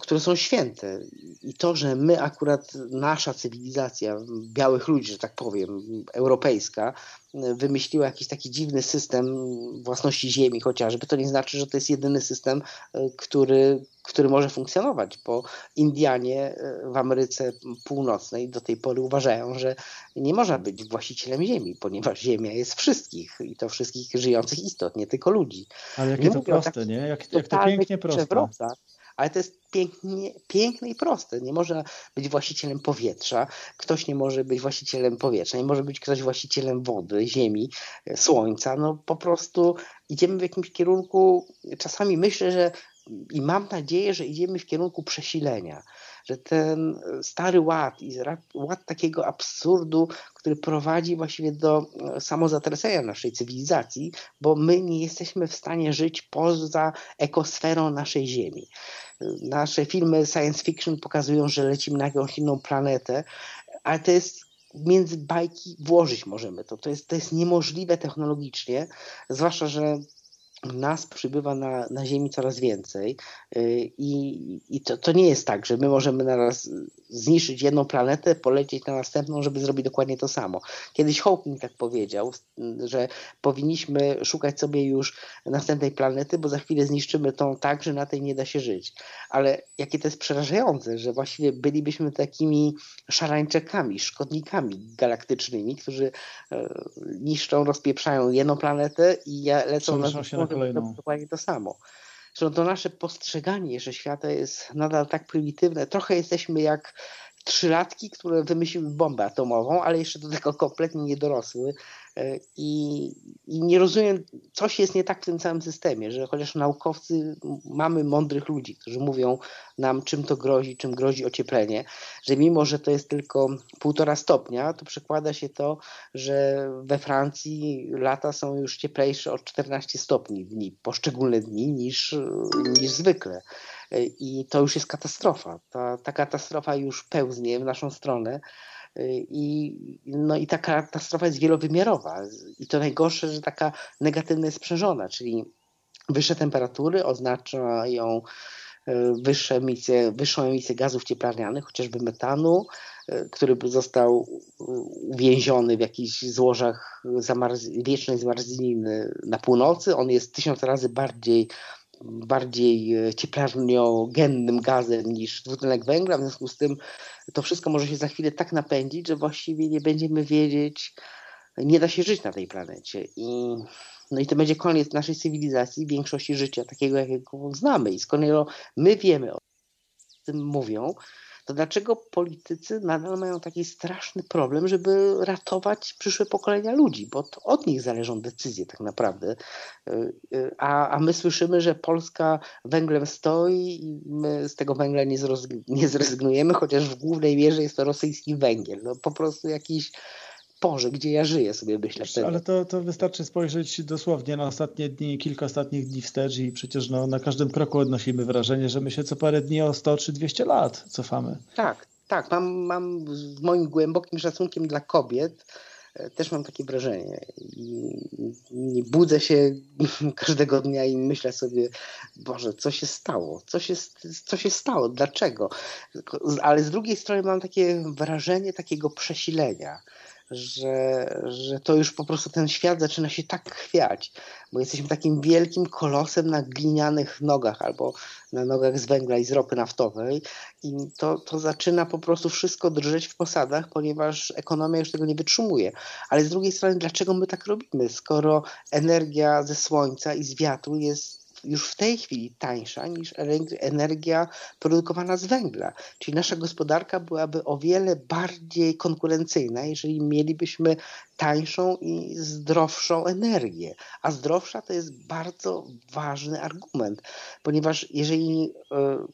Speaker 1: które są święte. I to, że my akurat, nasza cywilizacja, białych ludzi, że tak powiem, europejska, wymyśliła jakiś taki dziwny system własności ziemi chociażby, to nie znaczy, że to jest jedyny system, e, który, który może funkcjonować, bo Indianie e, w Ameryce Północnej do tej pory uważają, że nie można być właścicielem ziemi, ponieważ ziemia jest wszystkich i to wszystkich żyjących istot, nie tylko ludzi.
Speaker 2: Ale jakie nie to proste, nie? Jak, jak to pięknie proste
Speaker 1: ale to jest pięknie, piękne i proste. Nie można być właścicielem powietrza, ktoś nie może być właścicielem powietrza, nie może być ktoś właścicielem wody, ziemi, słońca. No po prostu idziemy w jakimś kierunku, czasami myślę, że i mam nadzieję, że idziemy w kierunku przesilenia, że ten stary ład i ład takiego absurdu, który prowadzi właściwie do e, samozatracenia naszej cywilizacji, bo my nie jesteśmy w stanie żyć poza ekosferą naszej Ziemi. Nasze filmy science fiction pokazują, że lecimy na jakąś inną planetę, ale to jest między bajki włożyć możemy to. To jest, to jest niemożliwe technologicznie, zwłaszcza, że nas przybywa na, na Ziemi coraz więcej y, i, i to, to nie jest tak, że my możemy naraz zniszczyć jedną planetę, polecieć na następną, żeby zrobić dokładnie to samo. Kiedyś Hawking tak powiedział, że powinniśmy szukać sobie już następnej planety, bo za chwilę zniszczymy tą tak, że na tej nie da się żyć. Ale jakie to jest przerażające, że właściwie bylibyśmy takimi szarańczakami, szkodnikami galaktycznymi, którzy e, niszczą, rozpieprzają jedną planetę i lecą na kolejną. Dokładnie to samo. Zresztą to nasze postrzeganie jeszcze świata jest nadal tak prymitywne. Trochę jesteśmy jak trzylatki, które wymyśliły bombę atomową, ale jeszcze do tego kompletnie nie dorosły. E, I, I, nie rozumiem, coś jest nie tak w tym całym systemie, że chociaż naukowcy mamy mądrych ludzi, którzy mówią nam, czym to grozi, czym grozi ocieplenie, że mimo, że to jest tylko półtora stopnia, to przekłada się to, że we Francji lata są już cieplejsze o 14 stopni w dni, poszczególne dni niż, niż zwykle. E, I to już jest katastrofa. Ta, ta katastrofa już pełznie w naszą stronę. E, I, no i ta katastrofa jest wielowymiarowa. I to najgorsze, że taka negatywna jest sprzężona, czyli wyższe temperatury oznaczają e, wyższe emisje, wyższą emisję gazów cieplarnianych, chociażby metanu, który został uwięziony w jakichś złożach zamarz wiecznej zmarzliny na północy. On jest tysiąc razy bardziej bardziej e, cieplarniogennym gazem niż dwutlenek węgla, w związku z tym to wszystko może się za chwilę tak napędzić, że właściwie nie będziemy wiedzieć, nie da się żyć na tej planecie. I, no i to będzie koniec naszej cywilizacji, większości życia takiego, jakiego znamy. I skoro my wiemy o tym mówią, to dlaczego politycy nadal mają taki straszny problem, żeby ratować przyszłe pokolenia ludzi, bo to od nich zależą decyzje tak naprawdę. Y, y, a, a my słyszymy, że Polska węglem stoi i my z tego węgla nie, nie zrezygnujemy, chociaż w głównej mierze jest to rosyjski węgiel. No po prostu jakiś porze, gdzie ja żyję, sobie myślę.
Speaker 2: Wtedy. Ale to, to wystarczy spojrzeć dosłownie na ostatnie dni, kilka ostatnich dni wstecz i przecież no, na każdym kroku odnosimy wrażenie, że my się co parę dni o 100 czy 200 lat cofamy.
Speaker 1: Tak, tak. Mam, mam z moim głębokim szacunkiem dla kobiet też mam takie wrażenie. I budzę się każdego dnia i myślę sobie, Boże, co się stało? Co się, co się stało? Dlaczego? Ale z drugiej strony mam takie wrażenie takiego przesilenia że, że to już po prostu ten świat zaczyna się tak chwiać, bo jesteśmy takim wielkim kolosem na glinianych nogach albo na nogach z węgla i z ropy naftowej i to, to zaczyna po prostu wszystko drżeć w posadach, ponieważ ekonomia już tego nie wytrzymuje. Ale z drugiej strony, dlaczego my tak robimy, skoro energia ze słońca i z wiatru jest już w tej chwili tańsza niż energia produkowana z węgla. Czyli nasza gospodarka byłaby o wiele bardziej konkurencyjna, jeżeli mielibyśmy tańszą i zdrowszą energię. A zdrowsza to jest bardzo ważny argument, ponieważ jeżeli e,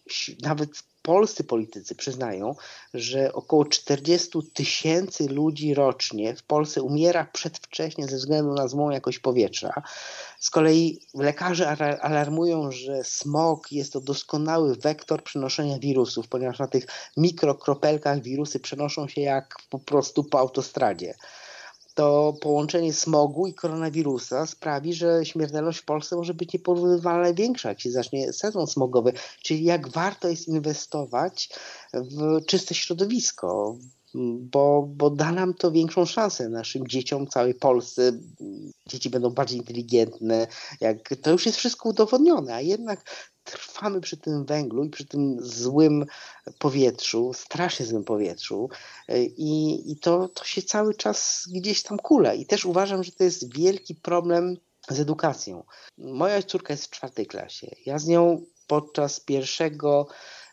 Speaker 1: nawet polscy politycy przyznają, że około 40 tysięcy ludzi rocznie w Polsce umiera przedwcześnie ze względu na złą jakość powietrza. Z kolei lekarze alarmują, że smog jest to doskonały wektor przenoszenia wirusów, ponieważ na tych mikrokropelkach wirusy przenoszą się jak po prostu po autostradzie to połączenie smogu i koronawirusa sprawi, że śmiertelność w Polsce może być nieporównywalnie większa, jak się zacznie sezon smogowy. Czyli jak warto jest inwestować w czyste środowisko, bo, bo da nam to większą szansę naszym dzieciom, całej Polsce. Dzieci będą bardziej inteligentne, jak to już jest wszystko udowodnione, a jednak trwamy przy tym węglu i przy tym złym powietrzu, strasznie złym powietrzu i, i to, to się cały czas gdzieś tam kula. I też uważam, że to jest wielki problem z edukacją. Moja córka jest w czwartej klasie. Ja z nią podczas pierwszego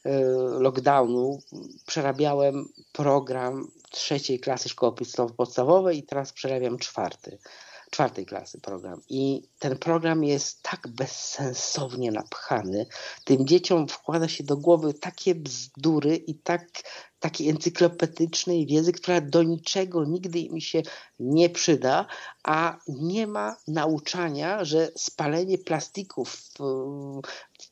Speaker 1: e, lockdownu przerabiałem program trzeciej klasy szkoły podstawowej i teraz przerabiam czwarty czwartej klasy program. I ten program jest tak bezsensownie napchany. Tym dzieciom wkłada się do głowy takie bzdury i tak takiej encyklopedycznej wiedzy, która do niczego nigdy mi się nie przyda, a nie ma nauczania, że spalenie plastików w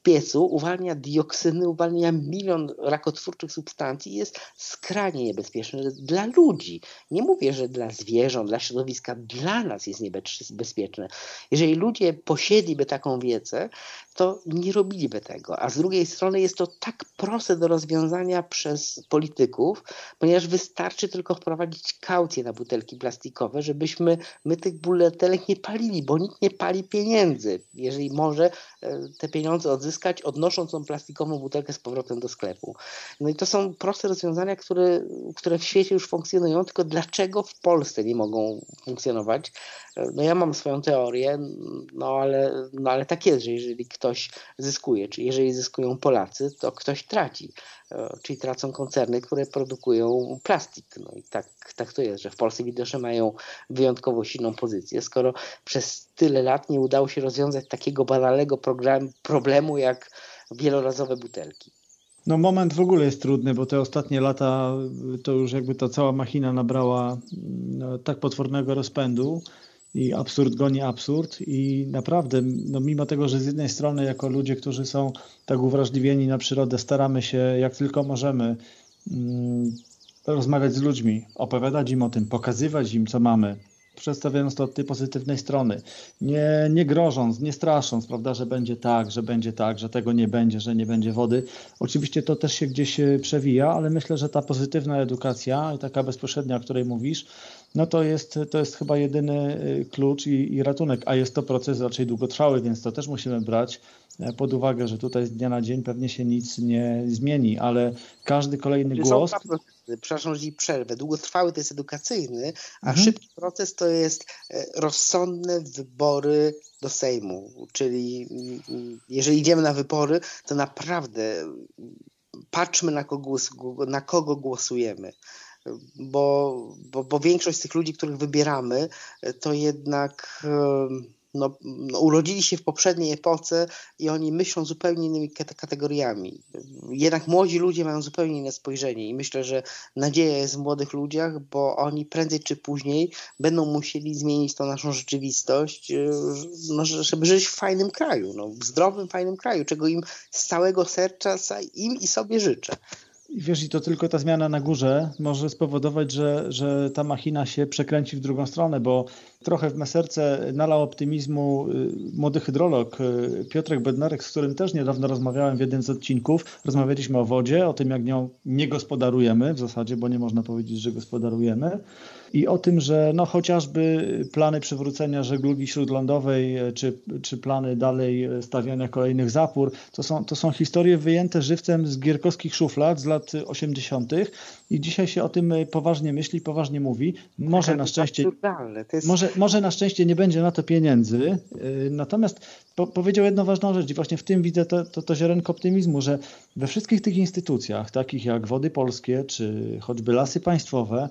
Speaker 1: piecu uwalnia dioksyny, uwalnia milion rakotwórczych substancji jest skrajnie niebezpieczne dla ludzi. Nie mówię, że dla zwierząt, dla środowiska, dla nas jest niebezpieczne. Jeżeli ludzie posiedliby taką wiedzę, to nie robiliby tego. A z drugiej strony jest to tak proste do rozwiązania przez polityków, ponieważ wystarczy tylko wprowadzić kaucję na butelki plastikowe, żebyśmy my tych butelek nie palili, bo nikt nie pali pieniędzy. Jeżeli może e, te pieniądze odzyskać, odnosząc tą plastikową butelkę z powrotem do sklepu. No i to są proste rozwiązania, które, które w świecie już funkcjonują, tylko dlaczego w Polsce nie mogą funkcjonować? E, no ja mam swoją teorię, no ale, no ale tak jest, że jeżeli ktoś ktoś zyskuje. Czyli jeżeli zyskują Polacy, to ktoś traci. E, czyli tracą koncerny, które produkują plastik. No i tak, tak to jest, że w Polsce widocznie mają wyjątkowo silną pozycję, skoro przez tyle lat nie udało się rozwiązać takiego banalnego problemu jak wielorazowe butelki.
Speaker 2: No moment w ogóle jest trudny, bo te ostatnie lata to już jakby ta cała machina nabrała no, tak potwornego rozpędu, i absurd goni absurd i naprawdę, no mimo tego, że z jednej strony jako ludzie, którzy są tak uwrażliwieni na przyrodę, staramy się jak tylko możemy mm, rozmawiać z ludźmi, opowiadać im o tym, pokazywać im, co mamy, przedstawiając to od tej pozytywnej strony, nie, nie grożąc, nie strasząc, prawda, że będzie tak, że będzie tak, że tego nie będzie, że nie będzie wody. Oczywiście to też się gdzieś e, przewija, ale myślę, że ta pozytywna edukacja i taka bezpośrednia, o której mówisz, no to jest, to jest chyba jedyny y, klucz i, i ratunek, a jest to proces raczej długotrwały, więc to też musimy brać e, pod uwagę, że tutaj z dnia na dzień pewnie się nic nie zmieni, ale każdy kolejny głos...
Speaker 1: Przepraszam, że przerwę. Długotrwały to jest edukacyjny, a mhm. szybki proces to jest e, rozsądne wybory do Sejmu. Czyli mm, jeżeli idziemy na wybory, to naprawdę patrzmy na kogo, na kogo głosujemy bo, bo, bo większość z tych ludzi, których wybieramy, to jednak no, no, urodzili się w poprzedniej epoce i oni myślą zupełnie innymi kategoriami. Jednak młodzi ludzie mają zupełnie inne spojrzenie i myślę, że nadzieja jest w młodych ludziach, bo oni prędzej czy później będą musieli zmienić tą naszą rzeczywistość, e, no, żeby żyć w fajnym kraju, no, w zdrowym, fajnym kraju, czego im z całego serca im i sobie życzę.
Speaker 2: I wiesz, i to tylko ta zmiana na górze może spowodować, że, że ta machina się przekręci w drugą stronę, bo trochę w me serce nalał optymizmu y, młody hydrolog y, Piotrek Bednarek, z którym też niedawno rozmawiałem w jednym z odcinków. Rozmawialiśmy o wodzie, o tym, jak nią nie gospodarujemy w zasadzie, bo nie można powiedzieć, że gospodarujemy i o tym, że no chociażby plany przywrócenia żeglugi śródlądowej, czy, czy plany dalej stawiania kolejnych zapór, to są, to są historie wyjęte żywcem z gierkowskich szuflad z lat 80. i dzisiaj się o tym poważnie myśli, poważnie mówi. Może na szczęście, jest... może, może na szczęście nie będzie na to pieniędzy, natomiast po, powiedział jedną ważną rzecz i właśnie w tym widzę to, to, to ziarenko optymizmu, że we wszystkich tych instytucjach, takich jak Wody Polskie, czy choćby Lasy Państwowe,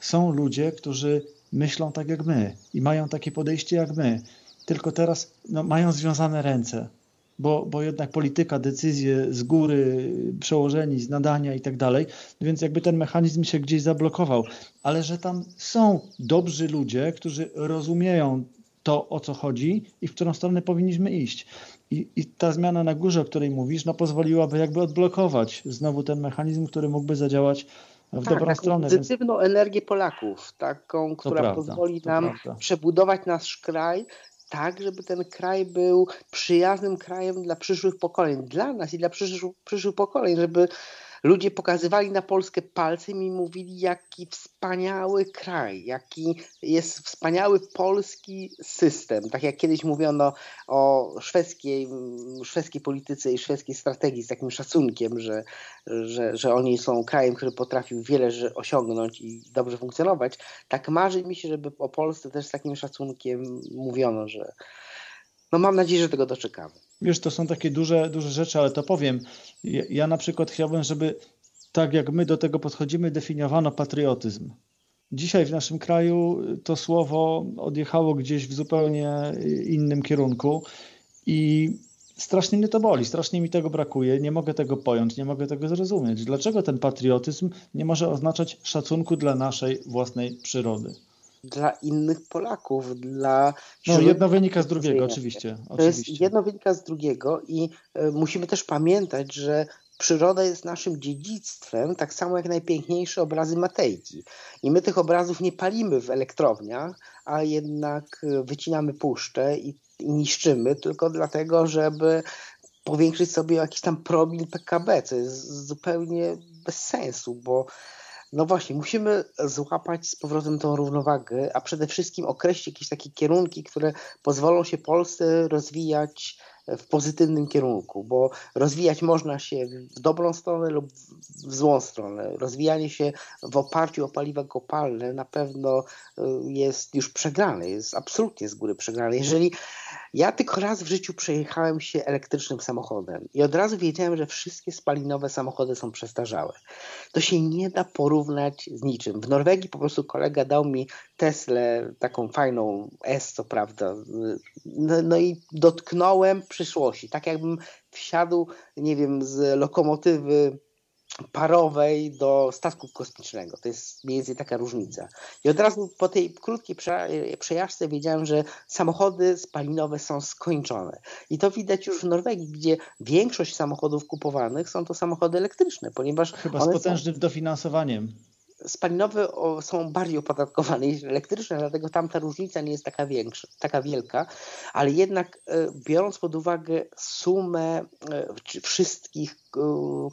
Speaker 2: są ludzie, którzy myślą tak jak my i mają takie podejście jak my, tylko teraz no, mają związane ręce, bo, bo jednak polityka, decyzje z góry, przełożeni, z nadania i tak dalej, więc jakby ten mechanizm się gdzieś zablokował, ale że tam są dobrzy ludzie, którzy rozumieją to, o co chodzi i w którą stronę powinniśmy iść. I, I, ta zmiana na górze, o której mówisz, no pozwoliłaby jakby odblokować znowu ten mechanizm, który mógłby zadziałać w tak, dobrą stronę.
Speaker 1: Pozytywną więc... energię Polaków, taką, która prawda, pozwoli nam prawda. przebudować nasz kraj tak, żeby ten kraj był przyjaznym krajem dla przyszłych pokoleń, dla nas i dla przyszłych, przyszłych pokoleń, żeby ludzie pokazywali na Polskę palcem i mówili, jaki wspaniały kraj, jaki jest wspaniały polski system. Tak jak kiedyś mówiono o szwedzkiej, szwedzkiej polityce i szwedzkiej strategii z takim szacunkiem, że, że, że oni są krajem, który potrafił wiele osiągnąć i dobrze funkcjonować. Tak marzy mi się, żeby o Polsce też z takim szacunkiem mówiono, że no mam nadzieję, że tego doczekamy.
Speaker 2: Wiesz, to są takie duże, duże rzeczy, ale to powiem. Ja, ja na przykład chciałbym, żeby tak jak my do tego podchodzimy, definiowano patriotyzm. Dzisiaj w naszym kraju to słowo odjechało gdzieś w zupełnie innym kierunku i strasznie mnie to boli, strasznie mi tego brakuje, nie mogę tego pojąć, nie mogę tego zrozumieć. Dlaczego ten patriotyzm nie może oznaczać szacunku dla naszej własnej przyrody?
Speaker 1: Dla innych Polaków, dla...
Speaker 2: No, jedno wynika z drugiego, oczywiście.
Speaker 1: To oczywiście. jest jedno wynika z drugiego i y, musimy też pamiętać, że przyroda jest naszym dziedzictwem, tak samo jak najpiękniejsze obrazy Matejki. I my tych obrazów nie palimy w elektrowniach, a jednak e, wycinamy puszczę i, i niszczymy tylko dlatego, żeby powiększyć sobie jakiś tam promil PKB, co jest zupełnie bez sensu, bo no właśnie, musimy złapać z powrotem tą równowagę, a przede wszystkim określić jakieś takie kierunki, które pozwolą się Polsce rozwijać w pozytywnym kierunku, bo rozwijać można się w dobrą stronę lub w złą stronę. Rozwijanie się w oparciu o paliwa kopalne na pewno y, jest już przegrane, jest absolutnie z góry przegrane. Jeżeli ja tylko raz w życiu przejechałem się elektrycznym samochodem i od razu wiedziałem, że wszystkie spalinowe samochody są przestarzałe. To się nie da porównać z niczym. W Norwegii po prostu kolega dał mi Teslę, taką fajną S, co prawda, no, no i dotknąłem przyszłości. Tak jakbym wsiadł, nie wiem, z lokomotywy parowej do statku kosmicznego. To jest mniej więcej taka różnica. I od razu po tej krótkiej przejażdżce wiedziałem, że samochody spalinowe są skończone. I to widać już w Norwegii, gdzie większość samochodów kupowanych są to samochody elektryczne, ponieważ.
Speaker 2: Chyba z potężnym są... dofinansowaniem
Speaker 1: spalinowe są bardziej opodatkowane niż elektryczne, dlatego tam ta różnica nie jest taka większa, taka wielka, ale jednak e, biorąc pod uwagę sumę e, wszystkich e,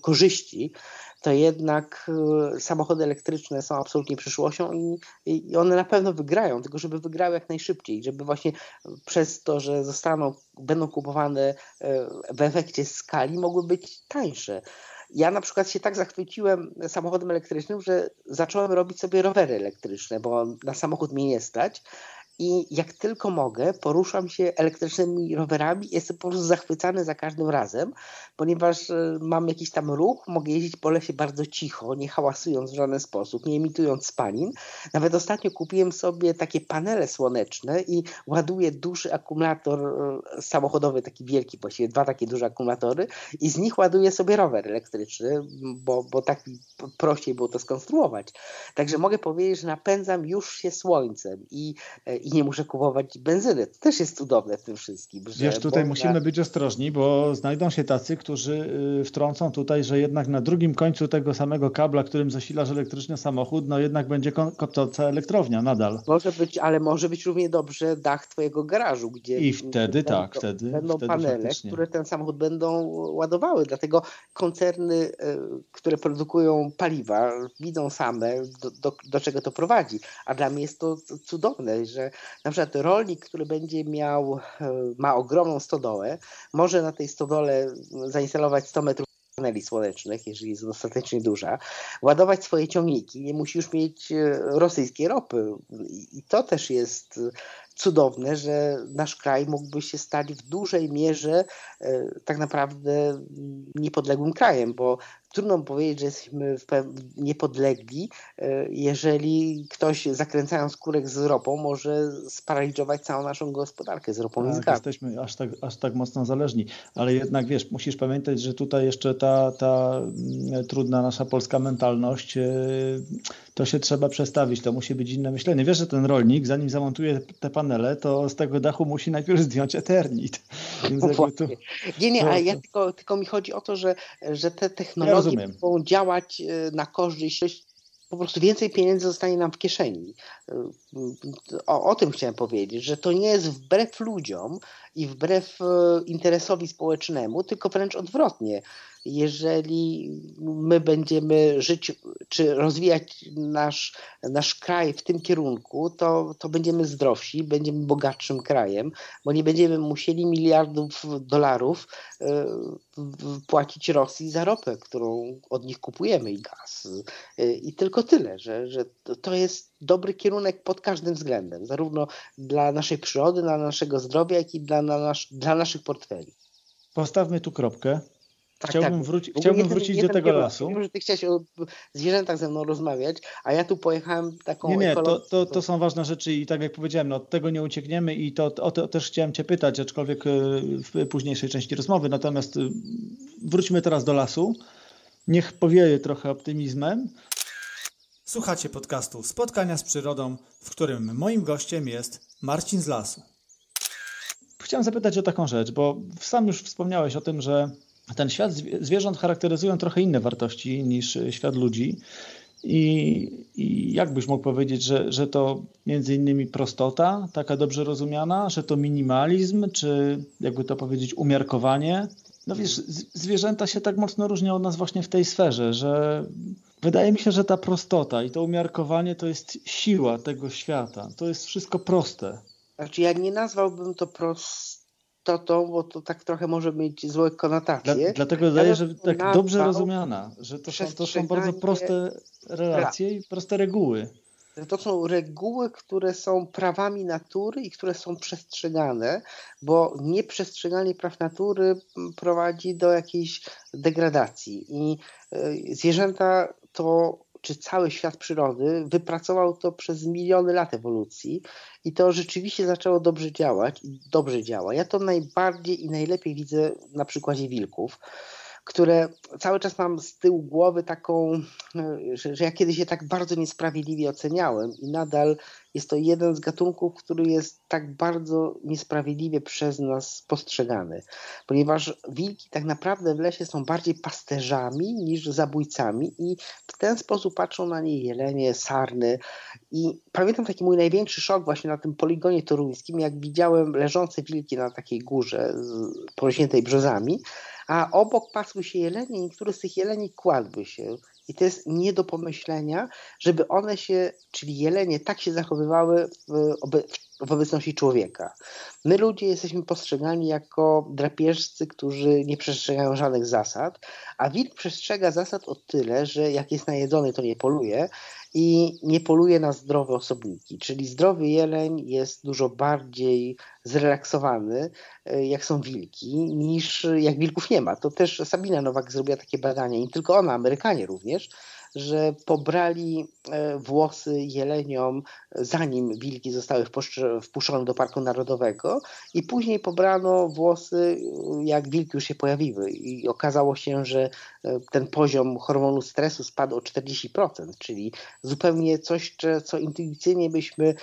Speaker 1: korzyści, to jednak samochody elektryczne są absolutnie przyszłością i, i one na pewno wygrają, tylko żeby wygrały jak najszybciej, żeby właśnie przez to, że zostaną, będą kupowane w efekcie skali, mogły być tańsze. Ja na przykład się tak zachwyciłem samochodem elektrycznym, że zacząłem robić sobie rowery elektryczne, bo na samochód mnie nie stać. I jak tylko mogę, poruszam się elektrycznymi rowerami. Jestem po prostu zachwycany za każdym razem, ponieważ e, mam jakiś tam ruch, mogę jeździć po lesie bardzo cicho, nie hałasując w żaden sposób, nie emitując spanin. Nawet ostatnio kupiłem sobie takie panele słoneczne i ładuję duży akumulator e, samochodowy, taki wielki, właściwie dwa takie duże akumulatory i z nich ładuję sobie rower elektryczny, bo, bo tak prościej było to skonstruować. Także mogę powiedzieć, że napędzam już się słońcem i, e, i nie muszę kupować benzyny. To też jest cudowne w tym wszystkim.
Speaker 2: Że Wiesz, tutaj można... musimy być ostrożni, bo znajdą się tacy, którzy y, wtrącą tutaj, że jednak na drugim końcu tego samego kabla, którym zasilasz elektryczny samochód, no jednak będzie kopcąca elektrownia nadal.
Speaker 1: Może być, ale może być równie dobrze dach twojego garażu, gdzie
Speaker 2: i wtedy będą, tak, wtedy
Speaker 1: będą
Speaker 2: wtedy
Speaker 1: panele,
Speaker 2: faktycznie.
Speaker 1: które ten samochód będą ładowały. Dlatego koncerny, y, które produkują paliwa, widzą same, do, do, do czego to prowadzi. A dla mnie jest to cudowne, że na przykład rolnik, który będzie miał, e, ma ogromną stodołę, może na tej stodole zainstalować 100 metrów paneli słonecznych, jeżeli jest dostatecznie duża, ładować swoje ciągniki, nie musi już mieć e, rosyjskiej ropy. I to też jest cudowne, że nasz kraj mógłby się stać w dużej mierze e, tak naprawdę niepodległym krajem, bo trudno powiedzieć, że jesteśmy niepodlegli, e, jeżeli ktoś zakręcając kurek z ropą może sparaliżować całą naszą gospodarkę z ropą
Speaker 2: tak,
Speaker 1: i z.
Speaker 2: Jesteśmy aż tak, aż tak mocno zależni, ale jednak wiesz, musisz pamiętać, że tutaj jeszcze ta, ta mm, trudna nasza polska mentalność, e, to się trzeba przestawić, to musi być inne myślenie. Wiesz, że ten rolnik, zanim zamontuje te panele, to z tego dachu musi najpierw zdjąć Eternit.
Speaker 1: Tu, nie, nie, ale ja tylko, tylko mi chodzi o to, że, że te technologie ja mogą działać e, na korzyść po prostu więcej pieniędzy zostanie nam w kieszeni. E, o, o, tym chciałem powiedzieć, że to nie jest wbrew ludziom i wbrew e, interesowi społecznemu, tylko wręcz odwrotnie jeżeli my będziemy żyć czy rozwijać nasz, nasz kraj w tym kierunku, to, to będziemy zdrowsi, będziemy bogatszym krajem, bo nie będziemy musieli miliardów dolarów e, płacić Rosji za ropę, którą od nich kupujemy i gaz. E, I tylko tyle, że, że to jest dobry kierunek pod każdym względem, zarówno dla naszej przyrody, dla naszego zdrowia, jak i dla, nasz, dla naszych portfeli.
Speaker 2: Postawmy tu kropkę. Tak, chciałbym, tak. Wróci, chciałbym jeden, wrócić jeden do tego lasu.
Speaker 1: Wiem, że ty chciałeś o zwierzętach ze mną rozmawiać, a ja tu pojechałem taką
Speaker 2: Nie, nie, to, to, to są ważne rzeczy i tak jak powiedziałem, no, od tego nie uciekniemy i to, o to też chciałem cię pytać, aczkolwiek e, w późniejszej części rozmowy. Natomiast e, wróćmy teraz do lasu. Niech powieje trochę optymizmem.
Speaker 3: Słuchacie podcastu Spotkania z Przyrodą, w którym moim gościem jest Marcin z Lasu.
Speaker 2: Chciałem zapytać o taką rzecz, bo sam już wspomniałeś o tym, że ten świat zwierząt charakteryzują trochę inne wartości niż e, świat ludzi. I, I jak byś mógł powiedzieć, że, że to między innymi prostota, taka dobrze rozumiana, że to minimalizm, czy jakby to powiedzieć, umiarkowanie? No wiesz, zwierzęta się tak mocno różnią od nas właśnie w tej sferze, że wydaje mi się, że ta prostota i to umiarkowanie to jest siła tego świata. To jest wszystko proste.
Speaker 1: Znaczy ja nie nazwałbym to prost istotą, bo to tak trochę może mieć złe konotacje.
Speaker 2: Dla, dlatego daje, że tak dobrze rozumiana, że to są, to są bardzo proste relacje i proste reguły.
Speaker 1: To są reguły, które są prawami natury i które są przestrzegane, bo nieprzestrzeganie praw natury prowadzi do jakiejś degradacji. I e, zwierzęta to czy cały świat przyrody wypracował to przez miliony lat ewolucji i to rzeczywiście zaczęło dobrze działać i dobrze działa. Ja to najbardziej i najlepiej widzę na przykładzie wilków które cały czas mam z tyłu głowy taką, że, że ja kiedyś je tak bardzo niesprawiedliwie oceniałem i nadal jest to jeden z gatunków, który jest tak bardzo niesprawiedliwie przez nas postrzegany, ponieważ wilki tak naprawdę w lesie są bardziej pasterzami niż zabójcami i w ten sposób patrzą na nie jelenie, sarny. I pamiętam taki mój największy szok właśnie na tym poligonie toruńskim, jak widziałem leżące wilki na takiej górze porośniętej brzozami, a obok pasły się jelenie niektóre z tych jeleni kładły się. I to jest nie do pomyślenia, żeby one się, czyli jelenie, tak się zachowywały w, w obecności człowieka. My ludzie jesteśmy postrzegani jako drapieżcy, którzy nie przestrzegają żadnych zasad, a wilk przestrzega zasad o tyle, że jak jest najedzony, to nie poluje i nie poluje na zdrowe osobniki. Czyli zdrowy jeleń jest dużo bardziej zrelaksowany, e, jak są wilki, niż jak wilków nie ma. To też Sabina Nowak zrobiła takie badania, i tylko ona, Amerykanie również, że pobrali e, włosy jeleniom, zanim wilki zostały wpuszczone do Parku Narodowego i później pobrano włosy, jak wilki już się pojawiły. I okazało się, że e, ten poziom hormonu stresu spadł o 40%, czyli zupełnie coś, co intuicyjnie byśmy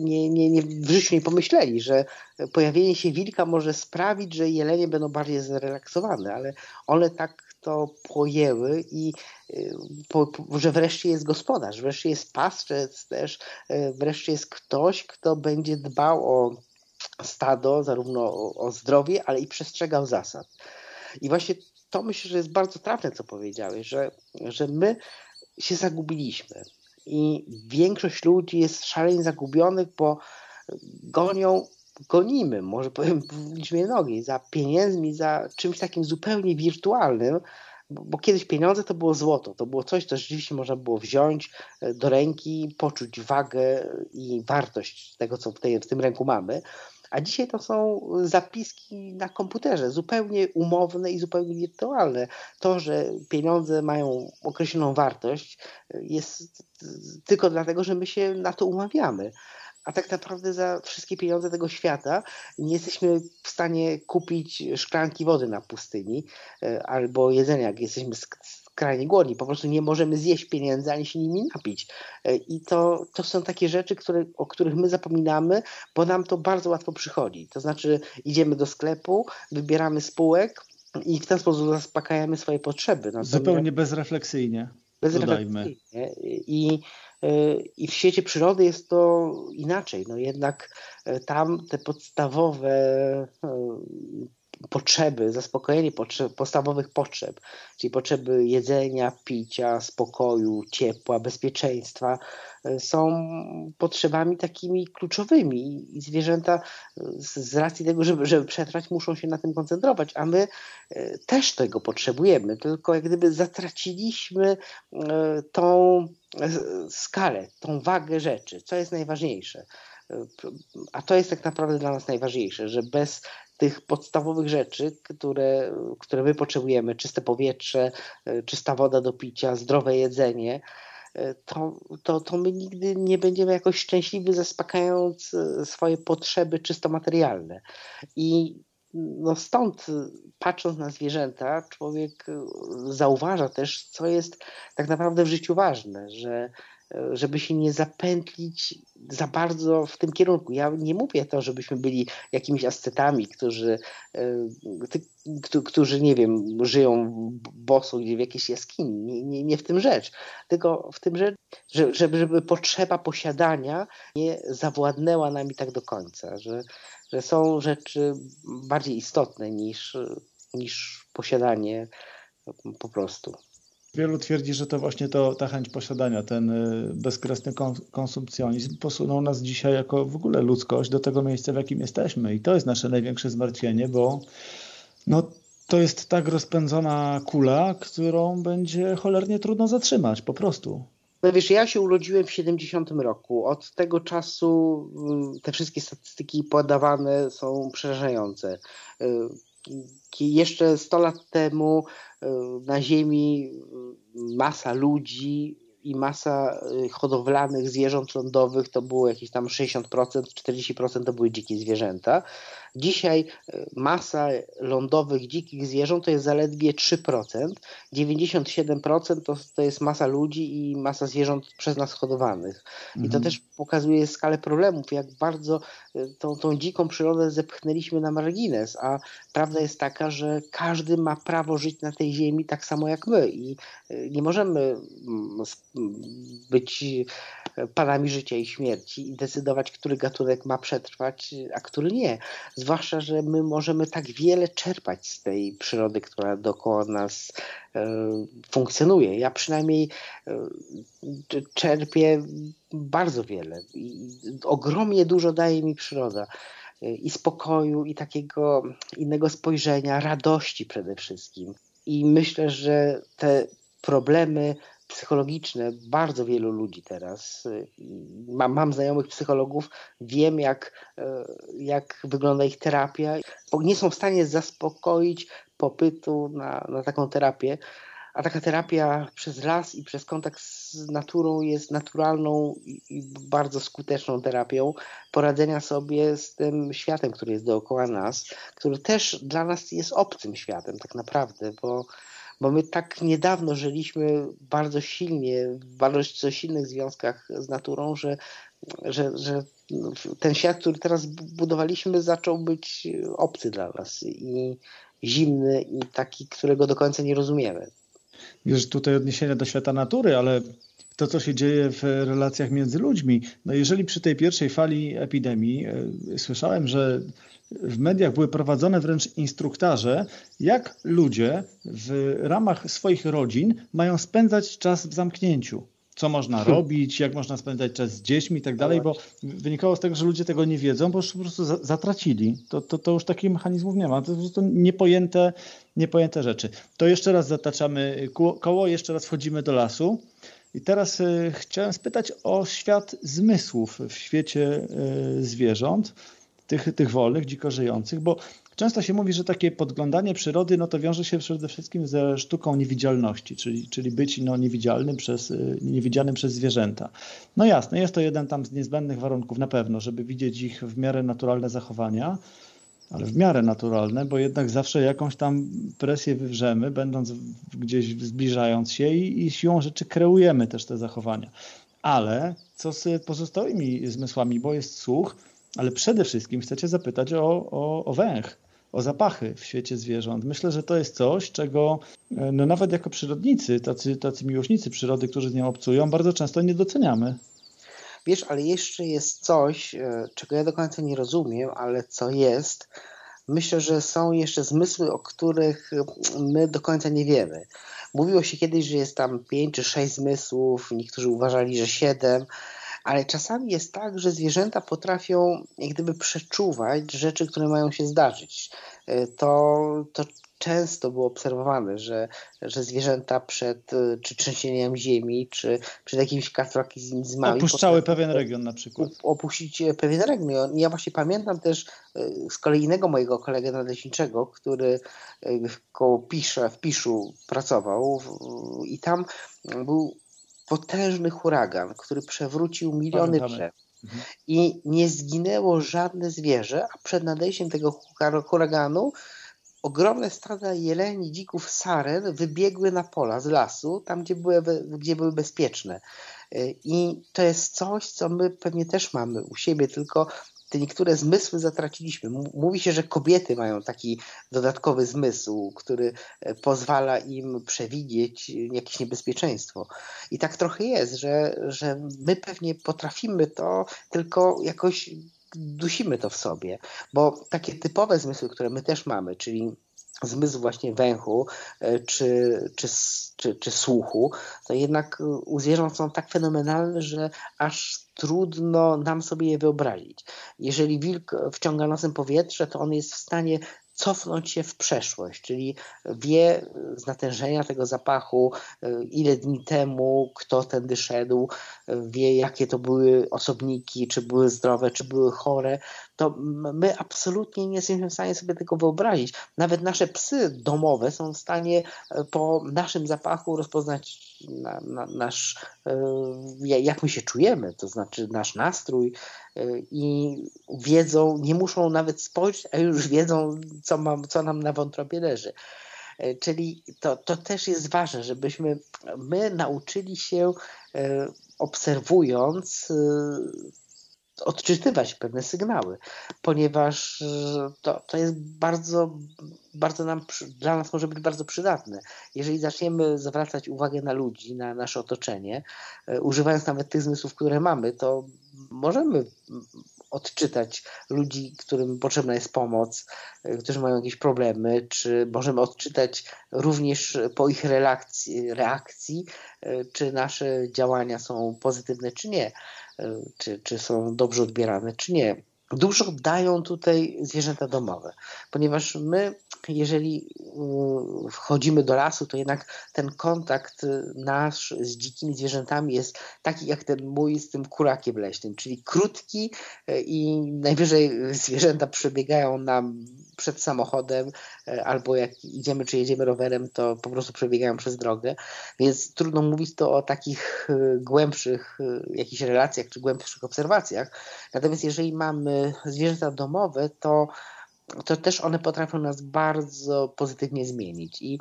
Speaker 1: nie, nie, nie, w życiu nie pomyśleli, że pojawienie się wilka może sprawić, że jelenie będą bardziej zrelaksowane, ale one tak to pojęły i y, po, że wreszcie jest gospodarz, wreszcie jest pasturzec też, y, wreszcie jest ktoś, kto będzie dbał o stado, zarówno o, o zdrowie, ale i przestrzegał zasad. I właśnie to myślę, że jest bardzo trafne, co powiedziałeś, że, że my się zagubiliśmy i większość ludzi jest szalenie zagubionych, bo gonią gonimy, może powiem w liczbie nogi, za pieniędzmi, za czymś takim zupełnie wirtualnym, bo, kiedyś pieniądze to było złoto, to było coś, co rzeczywiście można było wziąć e, do ręki, poczuć wagę i wartość tego, co w, w tym ręku mamy. A dzisiaj to są zapiski na komputerze, zupełnie umowne i zupełnie wirtualne. To, że pieniądze mają określoną wartość, e, jest tylko dlatego, że my się na to umawiamy a tak naprawdę za wszystkie pieniądze tego świata nie jesteśmy w stanie kupić szklanki wody na pustyni e, albo jedzenia, jak jesteśmy skrajnie głodni. Po prostu nie możemy zjeść pieniędzy ani się nimi napić. E, I to, to są takie rzeczy, które, o których my zapominamy, bo nam to bardzo łatwo przychodzi. To znaczy idziemy do sklepu, wybieramy spółek i w ten sposób zaspokajamy swoje potrzeby.
Speaker 2: Natomiast Zupełnie bezrefleksyjnie.
Speaker 1: Bezrefleksyjnie. I I w świecie przyrody jest to inaczej. No jednak e, tam te podstawowe e, potrzeby, zaspokojenie potrzeb, podstawowych potrzeb, czyli potrzeby jedzenia, picia, spokoju, ciepła, bezpieczeństwa, są potrzebami takimi kluczowymi i zwierzęta z racji tego, żeby, żeby przetrwać, muszą się na tym koncentrować, a my też tego potrzebujemy, tylko jak gdyby zatraciliśmy tą skalę, tą wagę rzeczy, co jest najważniejsze. A to jest tak naprawdę dla nas najważniejsze, że bez tych podstawowych rzeczy, które, które my potrzebujemy, czyste powietrze, czysta woda do picia, zdrowe jedzenie, to, to, to my nigdy nie będziemy jakoś szczęśliwi, zaspokajając swoje potrzeby czysto materialne. I no stąd, patrząc na zwierzęta, człowiek zauważa też, co jest tak naprawdę w życiu ważne, że żeby się nie zapętlić za bardzo w tym kierunku. Ja nie mówię to, żebyśmy byli jakimiś ascetami, którzy, e, którzy nie wiem, żyją boso gdzie w jakiejś jaskini. Nie, nie, nie w tym rzecz, tylko w tym rzecz, żeby, żeby potrzeba posiadania nie zawładnęła nami tak do końca, że, że są rzeczy bardziej istotne niż, niż posiadanie po prostu.
Speaker 2: Wielu twierdzi, że to właśnie to, ta chęć posiadania, ten y, bezkresny konsumpcjonizm posunął nas dzisiaj jako w ogóle ludzkość do tego miejsca, w jakim jesteśmy. I to jest nasze największe zmartwienie, bo no, to jest tak rozpędzona kula, którą będzie cholernie trudno zatrzymać, po prostu.
Speaker 1: No wiesz, ja się urodziłem w 70 roku. Od tego czasu y, te wszystkie statystyki podawane są przerażające. Y, jeszcze 100 lat temu e, na Ziemi masa ludzi i masa y, hodowlanych zwierząt lądowych to było jakieś tam 60%, 40% to były dzikie zwierzęta. Dzisiaj y, masa lądowych dzikich zwierząt to jest zaledwie 3%, 97% to, to jest masa ludzi i masa zwierząt przez nas hodowanych. I to mhm. też pokazuje skalę problemów, jak bardzo y, tą, tą dziką przyrodę zepchnęliśmy na margines, a prawda jest taka, że każdy ma prawo żyć na tej ziemi tak samo jak my i nie możemy mm, być panami życia i śmierci i decydować, który gatunek ma przetrwać, a który nie. Zwłaszcza, że my możemy tak wiele czerpać z tej przyrody, która dookoła nas e, funkcjonuje. Ja przynajmniej e, czerpię bardzo wiele i ogromnie dużo daje mi przyroda i spokoju, i takiego innego spojrzenia, radości przede wszystkim. I myślę, że te problemy psychologiczne bardzo wielu ludzi teraz. Mam, mam znajomych psychologów, wiem jak, e, jak wygląda ich terapia. Nie są w stanie zaspokoić popytu na, na taką terapię, a taka terapia przez las i przez kontakt z naturą jest naturalną i bardzo skuteczną terapią poradzenia sobie z tym światem, który jest dookoła nas, który też dla nas jest obcym światem tak naprawdę, bo bo my tak niedawno żyliśmy bardzo silnie, w bardzo silnych związkach z naturą, że, że, że ten świat, który teraz budowaliśmy, zaczął być obcy dla nas i zimny i taki, którego do końca nie rozumiemy.
Speaker 2: Wiesz, tutaj odniesienie do świata natury, ale to, co się dzieje w relacjach między ludźmi. No jeżeli przy tej pierwszej fali epidemii e, słyszałem, że w mediach były prowadzone wręcz instruktaże, jak ludzie w ramach swoich rodzin mają spędzać czas w zamknięciu. Co można hmm. robić, jak można spędzać czas z dziećmi i tak dalej, bo wynikało z tego, że ludzie tego nie wiedzą, bo już po prostu zatracili. To, to, to już takich mechanizmów nie ma. To po prostu niepojęte, niepojęte rzeczy. To jeszcze raz zataczamy koło, jeszcze raz wchodzimy do lasu. I teraz y, chciałem spytać o świat zmysłów w świecie y, zwierząt tych, tych wolnych, dziko żyjących, bo często się mówi, że takie podglądanie przyrody no to wiąże się przede wszystkim ze sztuką niewidzialności, czyli, czyli być no, niewidzialnym, przez, niewidzialnym przez zwierzęta. No jasne, jest to jeden tam z niezbędnych warunków na pewno, żeby widzieć ich w miarę naturalne zachowania, ale w miarę naturalne, bo jednak zawsze jakąś tam presję wywrzemy, będąc gdzieś zbliżając się i, i siłą rzeczy kreujemy też te zachowania. Ale co z pozostałymi zmysłami, bo jest słuch, ale przede wszystkim chcecie zapytać o, o, o węch, o zapachy w świecie zwierząt. Myślę, że to jest coś, czego e, no nawet jako przyrodnicy, tacy, tacy miłośnicy przyrody, którzy z nią obcują, bardzo często nie doceniamy.
Speaker 1: Wiesz, ale jeszcze jest coś, e, czego ja do końca nie rozumiem, ale co jest. Myślę, że są jeszcze zmysły, o których my do końca nie wiemy. Mówiło się kiedyś, że jest tam pięć czy sześć zmysłów, niektórzy uważali, że siedem ale czasami jest tak, że zwierzęta potrafią jak gdyby przeczuwać rzeczy, które mają się zdarzyć. E, to, to często było obserwowane, że, że zwierzęta przed czy trzęsieniem ziemi, czy przed jakimiś kataklizmami
Speaker 2: opuszczały pewien region na przykład.
Speaker 1: Opuścić pewien region. Ja właśnie pamiętam też e, z kolei innego mojego kolegę nadleśniczego, który e, koło Pisza, w Piszu pracował i tam był potężny huragan, który przewrócił miliony drzew. Mhm. I nie zginęło żadne zwierzę, a przed nadejściem tego huraganu ogromne stada jeleni, dzików, saren wybiegły na pola z lasu, tam gdzie były, gdzie były bezpieczne. I to jest coś, co my pewnie też mamy u siebie, tylko te niektóre zmysły zatraciliśmy. Mówi się, że kobiety mają taki dodatkowy zmysł, który e, pozwala im przewidzieć jakieś niebezpieczeństwo. I tak trochę jest, że, że my pewnie potrafimy to, tylko jakoś dusimy to w sobie, bo takie typowe zmysły, które my też mamy, czyli zmysł właśnie węchu e, czy, czy, czy, czy słuchu, to jednak u zwierząt są tak fenomenalne, że aż trudno nam sobie je wyobrazić. Jeżeli wilk wciąga nosem powietrze, to on jest w stanie cofnąć się w przeszłość, czyli wie z natężenia tego zapachu, ile dni temu kto tędy szedł, wie jakie to były osobniki, czy były zdrowe, czy były chore, to my absolutnie nie jesteśmy w stanie sobie tego wyobrazić. Nawet nasze psy domowe są w stanie e, po naszym zapachu rozpoznać na, na, nasz, e, jak my się czujemy, to znaczy nasz nastrój e, i wiedzą, nie muszą nawet spojrzeć, a już wiedzą, co, mam, co nam na wątrobie leży. Czyli to, to też jest ważne, żebyśmy my nauczyli się obserwując odczytywać pewne sygnały, ponieważ e, to, to jest bardzo, bardzo nam, dla nas może być bardzo przydatne. Jeżeli zaczniemy zwracać uwagę na ludzi, na nasze otoczenie, e, używając nawet tych zmysłów, które mamy, to możemy odczytać ludzi, którym potrzebna jest pomoc, e, którzy mają jakieś problemy, czy możemy odczytać również po ich reakcji, reakcji czy nasze działania są pozytywne, czy nie. Czy, czy są dobrze odbierane, czy nie. Dużo dają tutaj zwierzęta domowe, ponieważ my, jeżeli e, wchodzimy do lasu, to jednak ten kontakt nasz z dzikimi zwierzętami jest taki jak ten mój z tym kurakiem leśnym, czyli krótki e, i najwyżej zwierzęta przebiegają nam przed samochodem, e, albo jak idziemy czy jedziemy rowerem, to po prostu przebiegają przez drogę. Więc trudno mówić to o takich głębszych jakichś relacjach czy głębszych obserwacjach. Natomiast jeżeli mamy zwierzęta domowe, to to też one potrafią nas bardzo pozytywnie zmienić. I,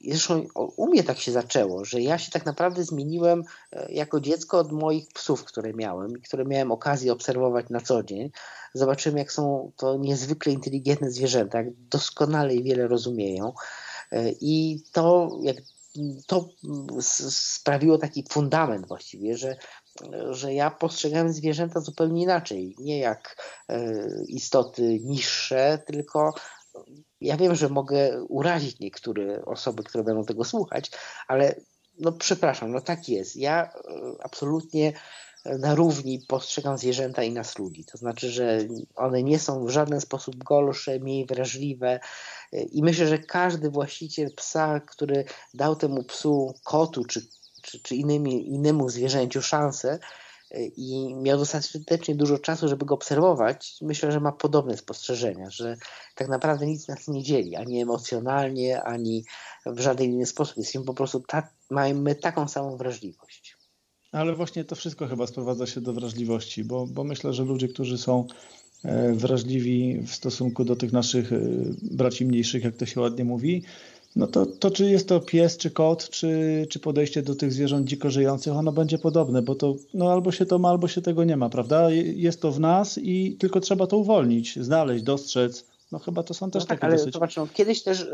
Speaker 1: zresztą u mnie tak się zaczęło, że ja się tak naprawdę zmieniłem e, jako dziecko od moich psów, które miałem i które miałem okazję obserwować na co dzień. Zobaczyłem, jak są to niezwykle inteligentne zwierzęta, jak doskonale i wiele rozumieją. E, I to, jak to sprawiło taki fundament właściwie, że że ja postrzegałem zwierzęta zupełnie inaczej. Nie jak e, istoty niższe, tylko ja wiem, że mogę urazić niektóre osoby, które będą tego słuchać, ale no przepraszam, no tak jest. Ja e, absolutnie na równi postrzegam zwierzęta i nas ludzi. To znaczy, że one nie są w żaden sposób gorsze, mniej wrażliwe. E, I myślę, że każdy właściciel psa, który dał temu psu, kotu czy czy, czy innymi, innemu zwierzęciu szansę e, i miał dostatecznie dużo czasu, żeby go obserwować, myślę, że ma podobne spostrzeżenia, że tak naprawdę nic nas nie dzieli, ani emocjonalnie, ani w żaden inny sposób. Jesteśmy po prostu, ta, mamy taką samą wrażliwość.
Speaker 2: Ale właśnie to wszystko chyba sprowadza się do wrażliwości, bo, bo myślę, że ludzie, którzy są e, wrażliwi w stosunku do tych naszych e, braci mniejszych, jak to się ładnie mówi, no to, to czy jest to pies, czy kot, czy, czy podejście do tych zwierząt dziko żyjących, ono będzie podobne, bo to no albo się to ma, albo się tego nie ma, prawda? Jest to w nas i tylko trzeba to uwolnić, znaleźć, dostrzec. No chyba to są też
Speaker 1: no
Speaker 2: tak,
Speaker 1: takie ale
Speaker 2: dosyć...
Speaker 1: zobacz, no, kiedyś też e,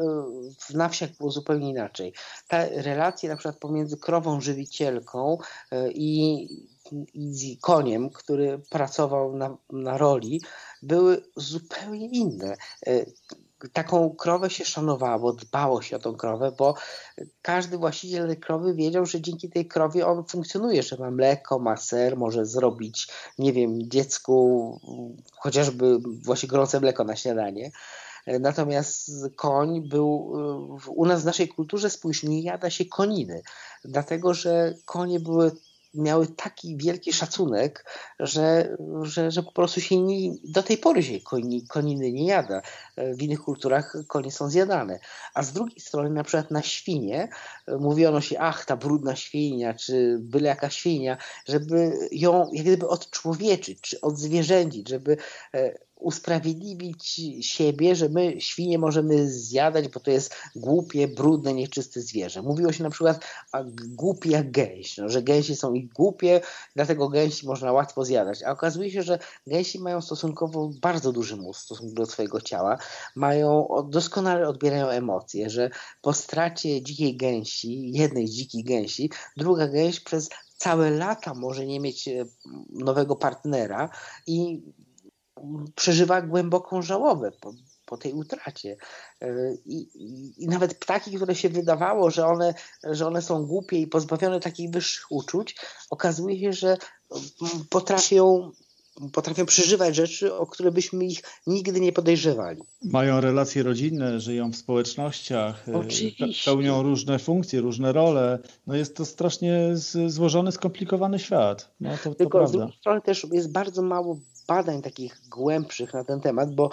Speaker 1: w na wsiach było zupełnie inaczej. Te relacje na przykład pomiędzy krową żywicielką e, i, i koniem, który pracował na, na roli, były zupełnie inne e, taką krowę się szanowało, dbało się o tą krowę, bo każdy właściciel tej krowy wiedział, że dzięki tej krowie on funkcjonuje, że ma mleko, ma ser, może zrobić, nie wiem, dziecku chociażby właśnie gorące mleko na śniadanie. Natomiast koń był u nas w naszej kulturze spójrz, nie jada się koniny, dlatego że konie były miały taki wielki szacunek, że, że, że po prostu się nie, do tej pory się koni, koniny nie jada. W innych kulturach konie są zjadane. A z drugiej strony na przykład na świnie mówiono się, ach, ta brudna świnia, czy byle jaka świnia, żeby ją jak gdyby odczłowieczyć, czy odzwierzędzić, żeby e, usprawiedliwić siebie, że my świnie możemy zjadać, bo to jest głupie, brudne, nieczyste zwierzę. Mówiło się na przykład a głupi jak gęś, no, że gęsi są i głupie, dlatego gęsi można łatwo zjadać. A okazuje się, że gęsi mają stosunkowo bardzo duży mózg w stosunku do swojego ciała, mają, doskonale odbierają emocje, że po stracie dzikiej gęsi, jednej z dzikich gęsi, druga gęś przez całe lata może nie mieć e, nowego partnera i przeżywa głęboką żałobę po, po tej utracie. E, I, i, I, nawet ptaki, które się wydawało, że one, że one są głupie i pozbawione takich wyższych uczuć, okazuje się, że potrafią potrafią przeżywać rzeczy, o które byśmy ich nigdy nie podejrzewali.
Speaker 2: Mają relacje rodzinne, żyją w społecznościach,
Speaker 1: e, Oczywiście.
Speaker 2: pełnią różne funkcje, różne role. No jest to strasznie złożony, skomplikowany świat. No to, to
Speaker 1: Tylko
Speaker 2: prawda.
Speaker 1: z drugiej strony też jest bardzo mało badań takich głębszych na ten temat, bo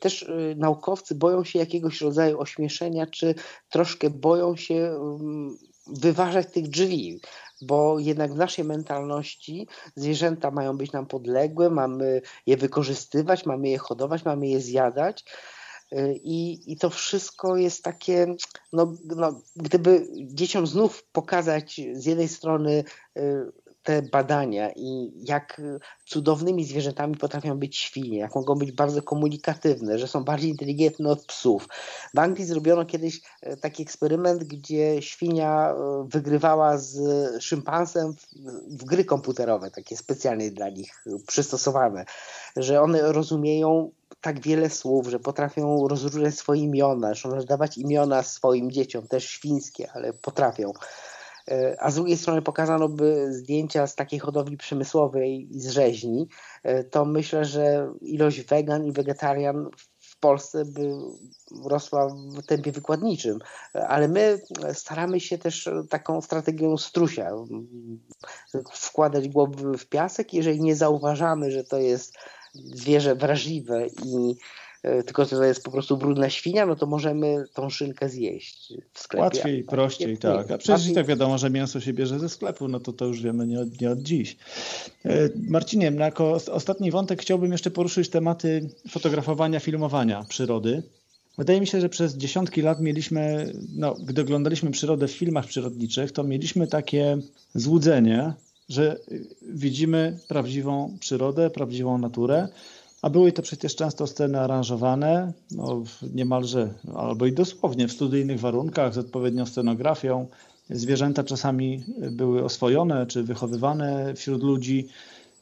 Speaker 1: też y, naukowcy boją się jakiegoś rodzaju ośmieszenia, czy troszkę boją się mm, wyważać tych drzwi, bo jednak w naszej mentalności zwierzęta mają być nam podległe, mamy je wykorzystywać, mamy je hodować, mamy je zjadać. Y, I, I to wszystko jest takie, no, no, gdyby dzieciom znów pokazać z jednej strony y, te badania i jak cudownymi zwierzętami potrafią być świnie, jak mogą być bardzo komunikatywne, że są bardziej inteligentne od psów. W Anglii zrobiono kiedyś e, taki eksperyment, gdzie świnia e, wygrywała z szympansem w, gry komputerowe, takie specjalnie dla nich przystosowane, że one rozumieją tak wiele słów, że potrafią rozróżniać swoje imiona, że one dawać imiona swoim dzieciom, też świńskie, ale potrafią. E, a z drugiej strony pokazano by zdjęcia z takiej hodowli przemysłowej i z rzeźni, e, to myślę, że ilość wegan i wegetarian w Polsce by rosła w tempie wykładniczym, ale my staramy się też taką strategią strusia wkładać głowy w piasek, jeżeli nie zauważamy, że to jest zwierzę wrażliwe i tylko że to jest po prostu brudna świnia, no to możemy tą szynkę zjeść w sklepie.
Speaker 2: Łatwiej, prościej, tak. A przecież i tak wiadomo, że mięso się bierze ze sklepu, no to to już wiemy nie od, nie od dziś. Marcinie, jako ostatni wątek chciałbym jeszcze poruszyć tematy fotografowania, filmowania przyrody. Wydaje mi się, że przez dziesiątki lat mieliśmy, no, gdy oglądaliśmy przyrodę w filmach przyrodniczych, to mieliśmy takie złudzenie, że widzimy prawdziwą przyrodę, prawdziwą naturę, a były to przecież często sceny aranżowane, no, niemalże, albo i dosłownie w studyjnych warunkach, z odpowiednią scenografią. Zwierzęta czasami były oswojone czy wychowywane wśród ludzi.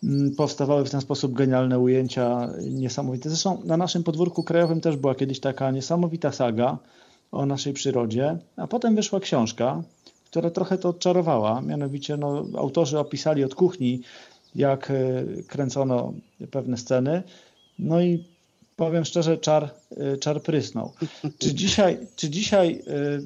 Speaker 2: Mm, powstawały w ten sposób genialne ujęcia, niesamowite. Zresztą na naszym podwórku krajowym też była kiedyś taka niesamowita saga o naszej przyrodzie, a potem wyszła książka, która trochę to odczarowała. Mianowicie no, autorzy opisali od kuchni, jak e, kręcono pewne sceny. No i powiem szczerze, czar, e, czar prysnął. Czy dzisiaj, czy dzisiaj e,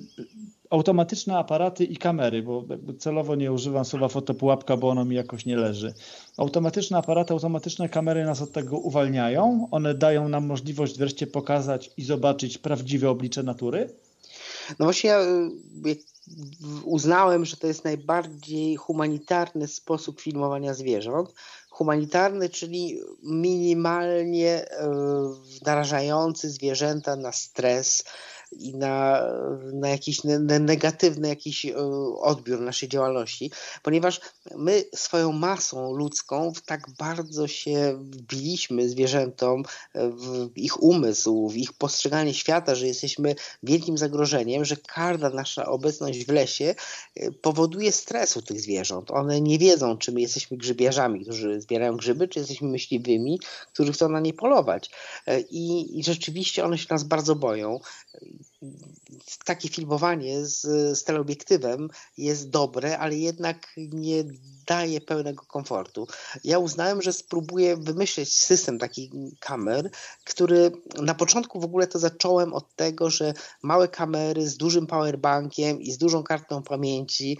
Speaker 2: automatyczne aparaty i kamery, bo celowo nie używam słowa fotopułapka, bo ono mi jakoś nie leży. Automatyczne aparaty, automatyczne kamery nas od tego uwalniają. One dają nam możliwość wreszcie pokazać i zobaczyć prawdziwe oblicze natury.
Speaker 1: No właśnie ja uznałem, że to jest najbardziej humanitarny sposób filmowania zwierząt. Humanitarny, czyli minimalnie e, narażający zwierzęta na stres, i na, na jakiś negatywny jakiś e, odbiór naszej działalności, ponieważ my swoją masą ludzką tak bardzo się wbiliśmy zwierzętom w ich umysł, w ich postrzeganie świata, że jesteśmy wielkim zagrożeniem, że każda nasza obecność w lesie e, powoduje stres u tych zwierząt. One nie wiedzą, czy my jesteśmy grzybiarzami, którzy zbierają grzyby, czy jesteśmy myśliwymi, którzy chcą na nie polować. E, I, i rzeczywiście one się nas bardzo boją takie filmowanie z, z teleobiektywem jest dobre, ale jednak nie daje pełnego komfortu. Ja uznałem, że spróbuję wymyślić system takich kamer, który na początku w ogóle to zacząłem od tego, że małe kamery z dużym powerbankiem i z dużą kartą pamięci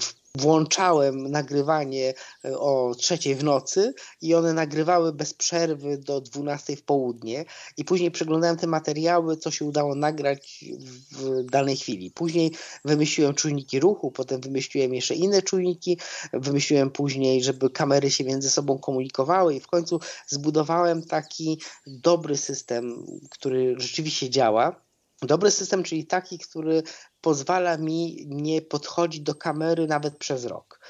Speaker 1: w włączałem nagrywanie e, o trzeciej w nocy i one nagrywały bez przerwy do 12 w południe i później przeglądałem te materiały, co się udało nagrać w danej chwili. Później wymyśliłem czujniki ruchu, potem wymyśliłem jeszcze inne czujniki, wymyśliłem później, żeby kamery się między sobą komunikowały i w końcu zbudowałem taki dobry system, który rzeczywiście działa Dobry system, czyli taki, który pozwala mi nie podchodzić do kamery nawet przez rok,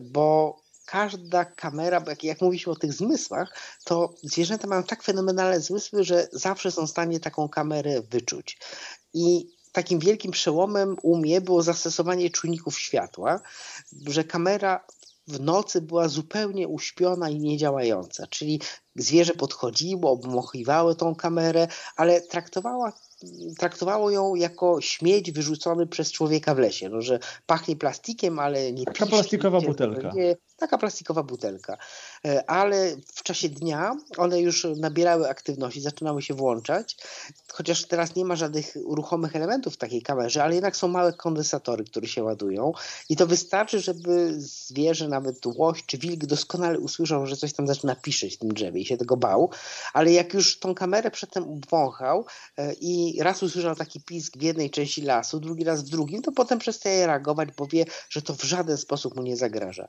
Speaker 1: bo każda kamera, bo jak, jak mówiliśmy o tych zmysłach, to zwierzęta mają tak fenomenalne zmysły, że zawsze są w stanie taką kamerę wyczuć. I takim wielkim przełomem u mnie było zastosowanie czujników światła, że kamera w nocy była zupełnie uśpiona i niedziałająca, czyli zwierzę podchodziło, obmochiwało tą kamerę, ale traktowała traktowało ją jako śmieć wyrzucony przez człowieka w lesie, no, że pachnie plastikiem, ale nie
Speaker 2: Taka plastikowa butelka.
Speaker 1: Nie, taka plastikowa butelka. E, ale w czasie dnia one już nabierały aktywności, zaczynały się włączać, chociaż teraz nie ma żadnych ruchomych elementów w takiej kamerze, ale jednak są małe kondensatory, które się ładują. I to wystarczy, żeby zwierzę, nawet łoś czy wilk doskonale usłyszał, że coś tam zaczyna piszeć w tym drzewie się tego bał, ale jak już tą kamerę przedtem obwąchał e, i raz usłyszał taki pisk w jednej części lasu, drugi raz w drugim, to potem przestaje reagować, bo wie, że to w żaden sposób mu nie zagraża.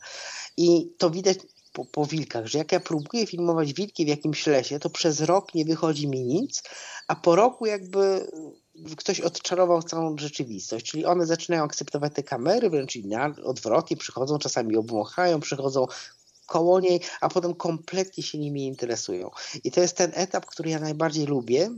Speaker 1: I to widać po, po, wilkach, że jak ja próbuję filmować wilki w jakimś lesie, to przez rok nie wychodzi mi nic, a po roku jakby ktoś odczarował całą rzeczywistość, czyli one zaczynają akceptować te kamery, wręcz odwrotnie, przychodzą, czasami obwąchają, przychodzą koło niej, a potem kompletnie się nimi interesują. I to jest ten etap, który ja najbardziej lubię,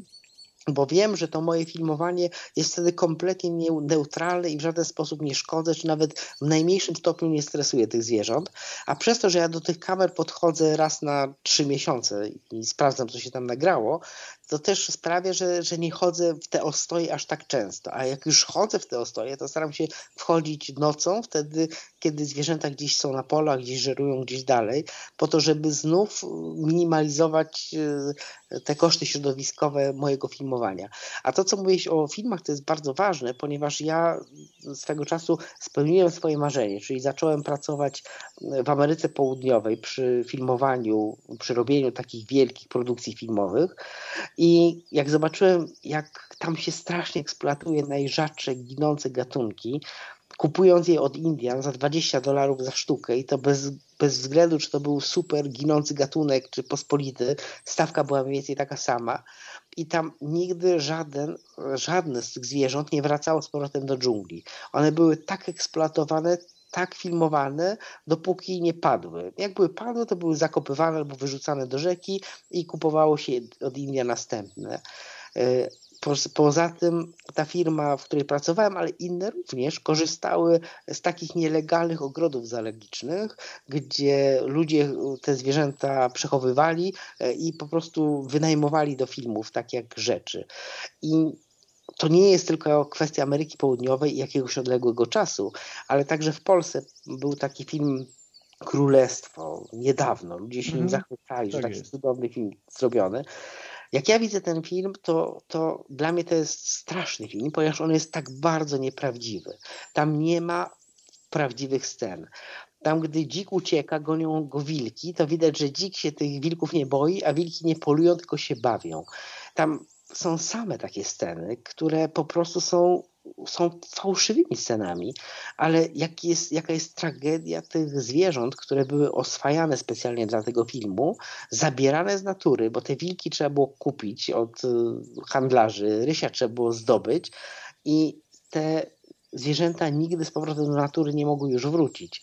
Speaker 1: bo wiem, że to moje filmowanie jest wtedy kompletnie neutralne i w żaden sposób nie szkodzę, czy nawet w najmniejszym stopniu nie stresuję tych zwierząt. A przez to, że ja do tych kamer podchodzę raz na trzy miesiące i sprawdzam, co się tam nagrało, to też sprawia, że, że nie chodzę w te ostoje aż tak często. A jak już chodzę w te ostoje, to staram się wchodzić nocą, wtedy, kiedy zwierzęta gdzieś są na polach, gdzieś żerują gdzieś dalej, po to, żeby znów minimalizować e, te koszty środowiskowe mojego filmowania. A to, co mówisz o filmach, to jest bardzo ważne, ponieważ ja swego czasu spełniłem swoje marzenie, czyli zacząłem pracować w Ameryce Południowej przy filmowaniu, przy robieniu takich wielkich produkcji filmowych i jak zobaczyłem, jak tam się strasznie eksploatuje najrzadsze ginące gatunki, kupując je od Indian za 20 dolarów za sztukę i to bez, bez względu, czy to był super ginący gatunek, czy pospolity, stawka była mniej więcej taka sama i tam nigdy żaden, żadne z tych zwierząt nie wracało z powrotem do dżungli. One były tak eksploatowane, tak filmowane, dopóki nie padły. Jak były padły, to były zakopywane albo wyrzucane do rzeki i kupowało się od India następne. E, Poza tym ta firma, w której pracowałem, ale inne również korzystały z takich nielegalnych ogrodów zoologicznych, gdzie ludzie te zwierzęta przechowywali e, i po prostu wynajmowali do filmów tak jak rzeczy. I to nie jest tylko kwestia Ameryki Południowej i jakiegoś odległego czasu, ale także w Polsce był taki film Królestwo niedawno. Ludzie się mm. nim zachwycali, tak że taki jest. cudowny film zrobiony. Jak ja widzę ten film, to, to dla mnie to jest straszny film, ponieważ on jest tak bardzo nieprawdziwy. Tam nie ma prawdziwych scen. Tam, gdy dzik ucieka, gonią go wilki, to widać, że dzik się tych wilków nie boi, a wilki nie polują, tylko się bawią. Tam są same takie sceny, które po prostu są są fałszywymi scenami, ale jak jest, jaka jest tragedia tych zwierząt, które były oswajane specjalnie dla tego filmu, zabierane z natury, bo te wilki trzeba było kupić od y, handlarzy, rysia trzeba było zdobyć i te zwierzęta nigdy z powrotem do natury nie mogły już wrócić.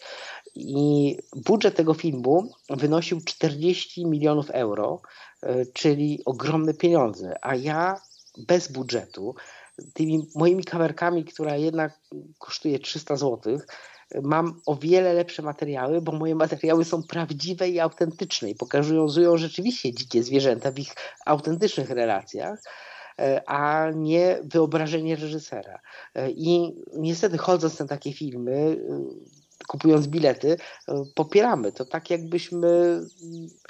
Speaker 1: I budżet tego filmu wynosił 40 milionów euro, y, czyli ogromne pieniądze, a ja bez budżetu tymi moimi kamerkami, która jednak kosztuje 300 zł, mam o wiele lepsze materiały, bo moje materiały są prawdziwe i autentyczne i pokazują rzeczywiście dzikie zwierzęta w ich autentycznych relacjach e, a nie wyobrażenie reżysera. E, I niestety chodząc na takie filmy, kupując bilety, e, popieramy. To tak jakbyśmy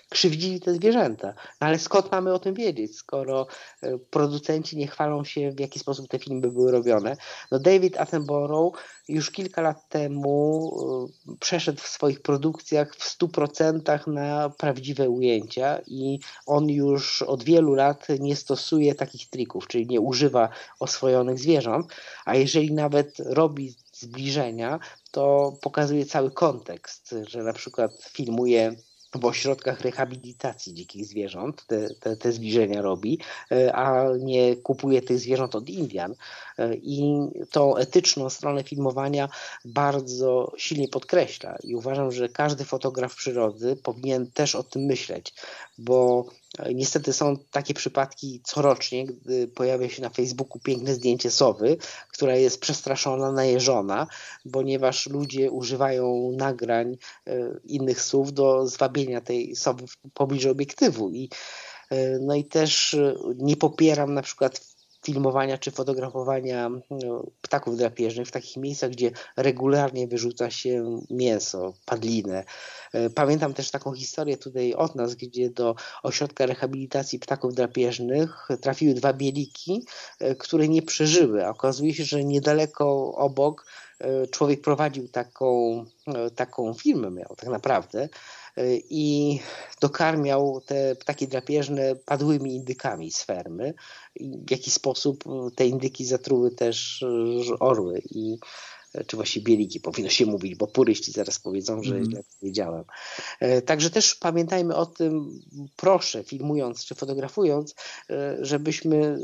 Speaker 1: krzywdzili te zwierzęta. No ale skąd mamy o tym wiedzieć, skoro e, producenci nie chwalą się, w jaki sposób te filmy były robione. No David Attenborough już kilka lat temu e, przeszedł w swoich produkcjach w 100% na prawdziwe ujęcia i on już od wielu lat nie stosuje takich trików, czyli nie używa oswojonych zwierząt, a jeżeli nawet robi zbliżenia, to pokazuje cały kontekst, że na przykład filmuje w ośrodkach rehabilitacji dzikich zwierząt te, te, te, zbliżenia robi, e, a nie kupuje tych zwierząt od Indian. E, I tą etyczną stronę filmowania bardzo silnie podkreśla. I uważam, że każdy fotograf przyrody powinien też o tym myśleć, bo Niestety są takie przypadki corocznie, gdy pojawia się na Facebooku piękne zdjęcie sowy, która jest przestraszona, najeżona, ponieważ ludzie używają nagrań e, innych słów do zwabienia tej sowy w pobliżu obiektywu. I, e, no i też e, nie popieram na przykład filmowania czy fotografowania no, ptaków drapieżnych w takich miejscach, gdzie regularnie wyrzuca się mięso, padlinę. E, pamiętam też taką historię tutaj od nas, gdzie do ośrodka rehabilitacji ptaków drapieżnych trafiły dwa bieliki, e, które nie przeżyły. Okazuje się, że niedaleko obok człowiek prowadził taką, taką firmę, miał tak naprawdę i dokarmiał te ptaki drapieżne padłymi indykami z fermy. I w jaki sposób te indyki zatruły też orły i czy właściwie bieliki powinno się mówić, bo puryści zaraz powiedzą, że mm. źle powiedziałem. E, także też pamiętajmy o tym, proszę, filmując czy fotografując, e, żebyśmy,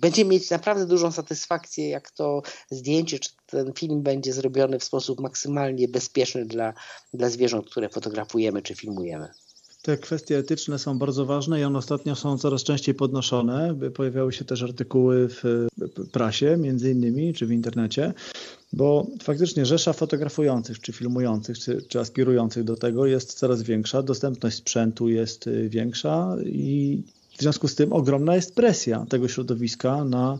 Speaker 1: będziemy mieć naprawdę dużą satysfakcję, jak to zdjęcie czy ten film będzie zrobiony w sposób maksymalnie bezpieczny dla, dla zwierząt, które fotografujemy czy filmujemy.
Speaker 2: Te kwestie etyczne są bardzo ważne i one ostatnio są coraz częściej podnoszone. Pojawiały się też artykuły w prasie, między innymi, czy w internecie, bo faktycznie rzesza fotografujących, czy filmujących, czy, czy aspirujących do tego jest coraz większa, dostępność sprzętu jest y, większa i w związku z tym ogromna jest presja tego środowiska na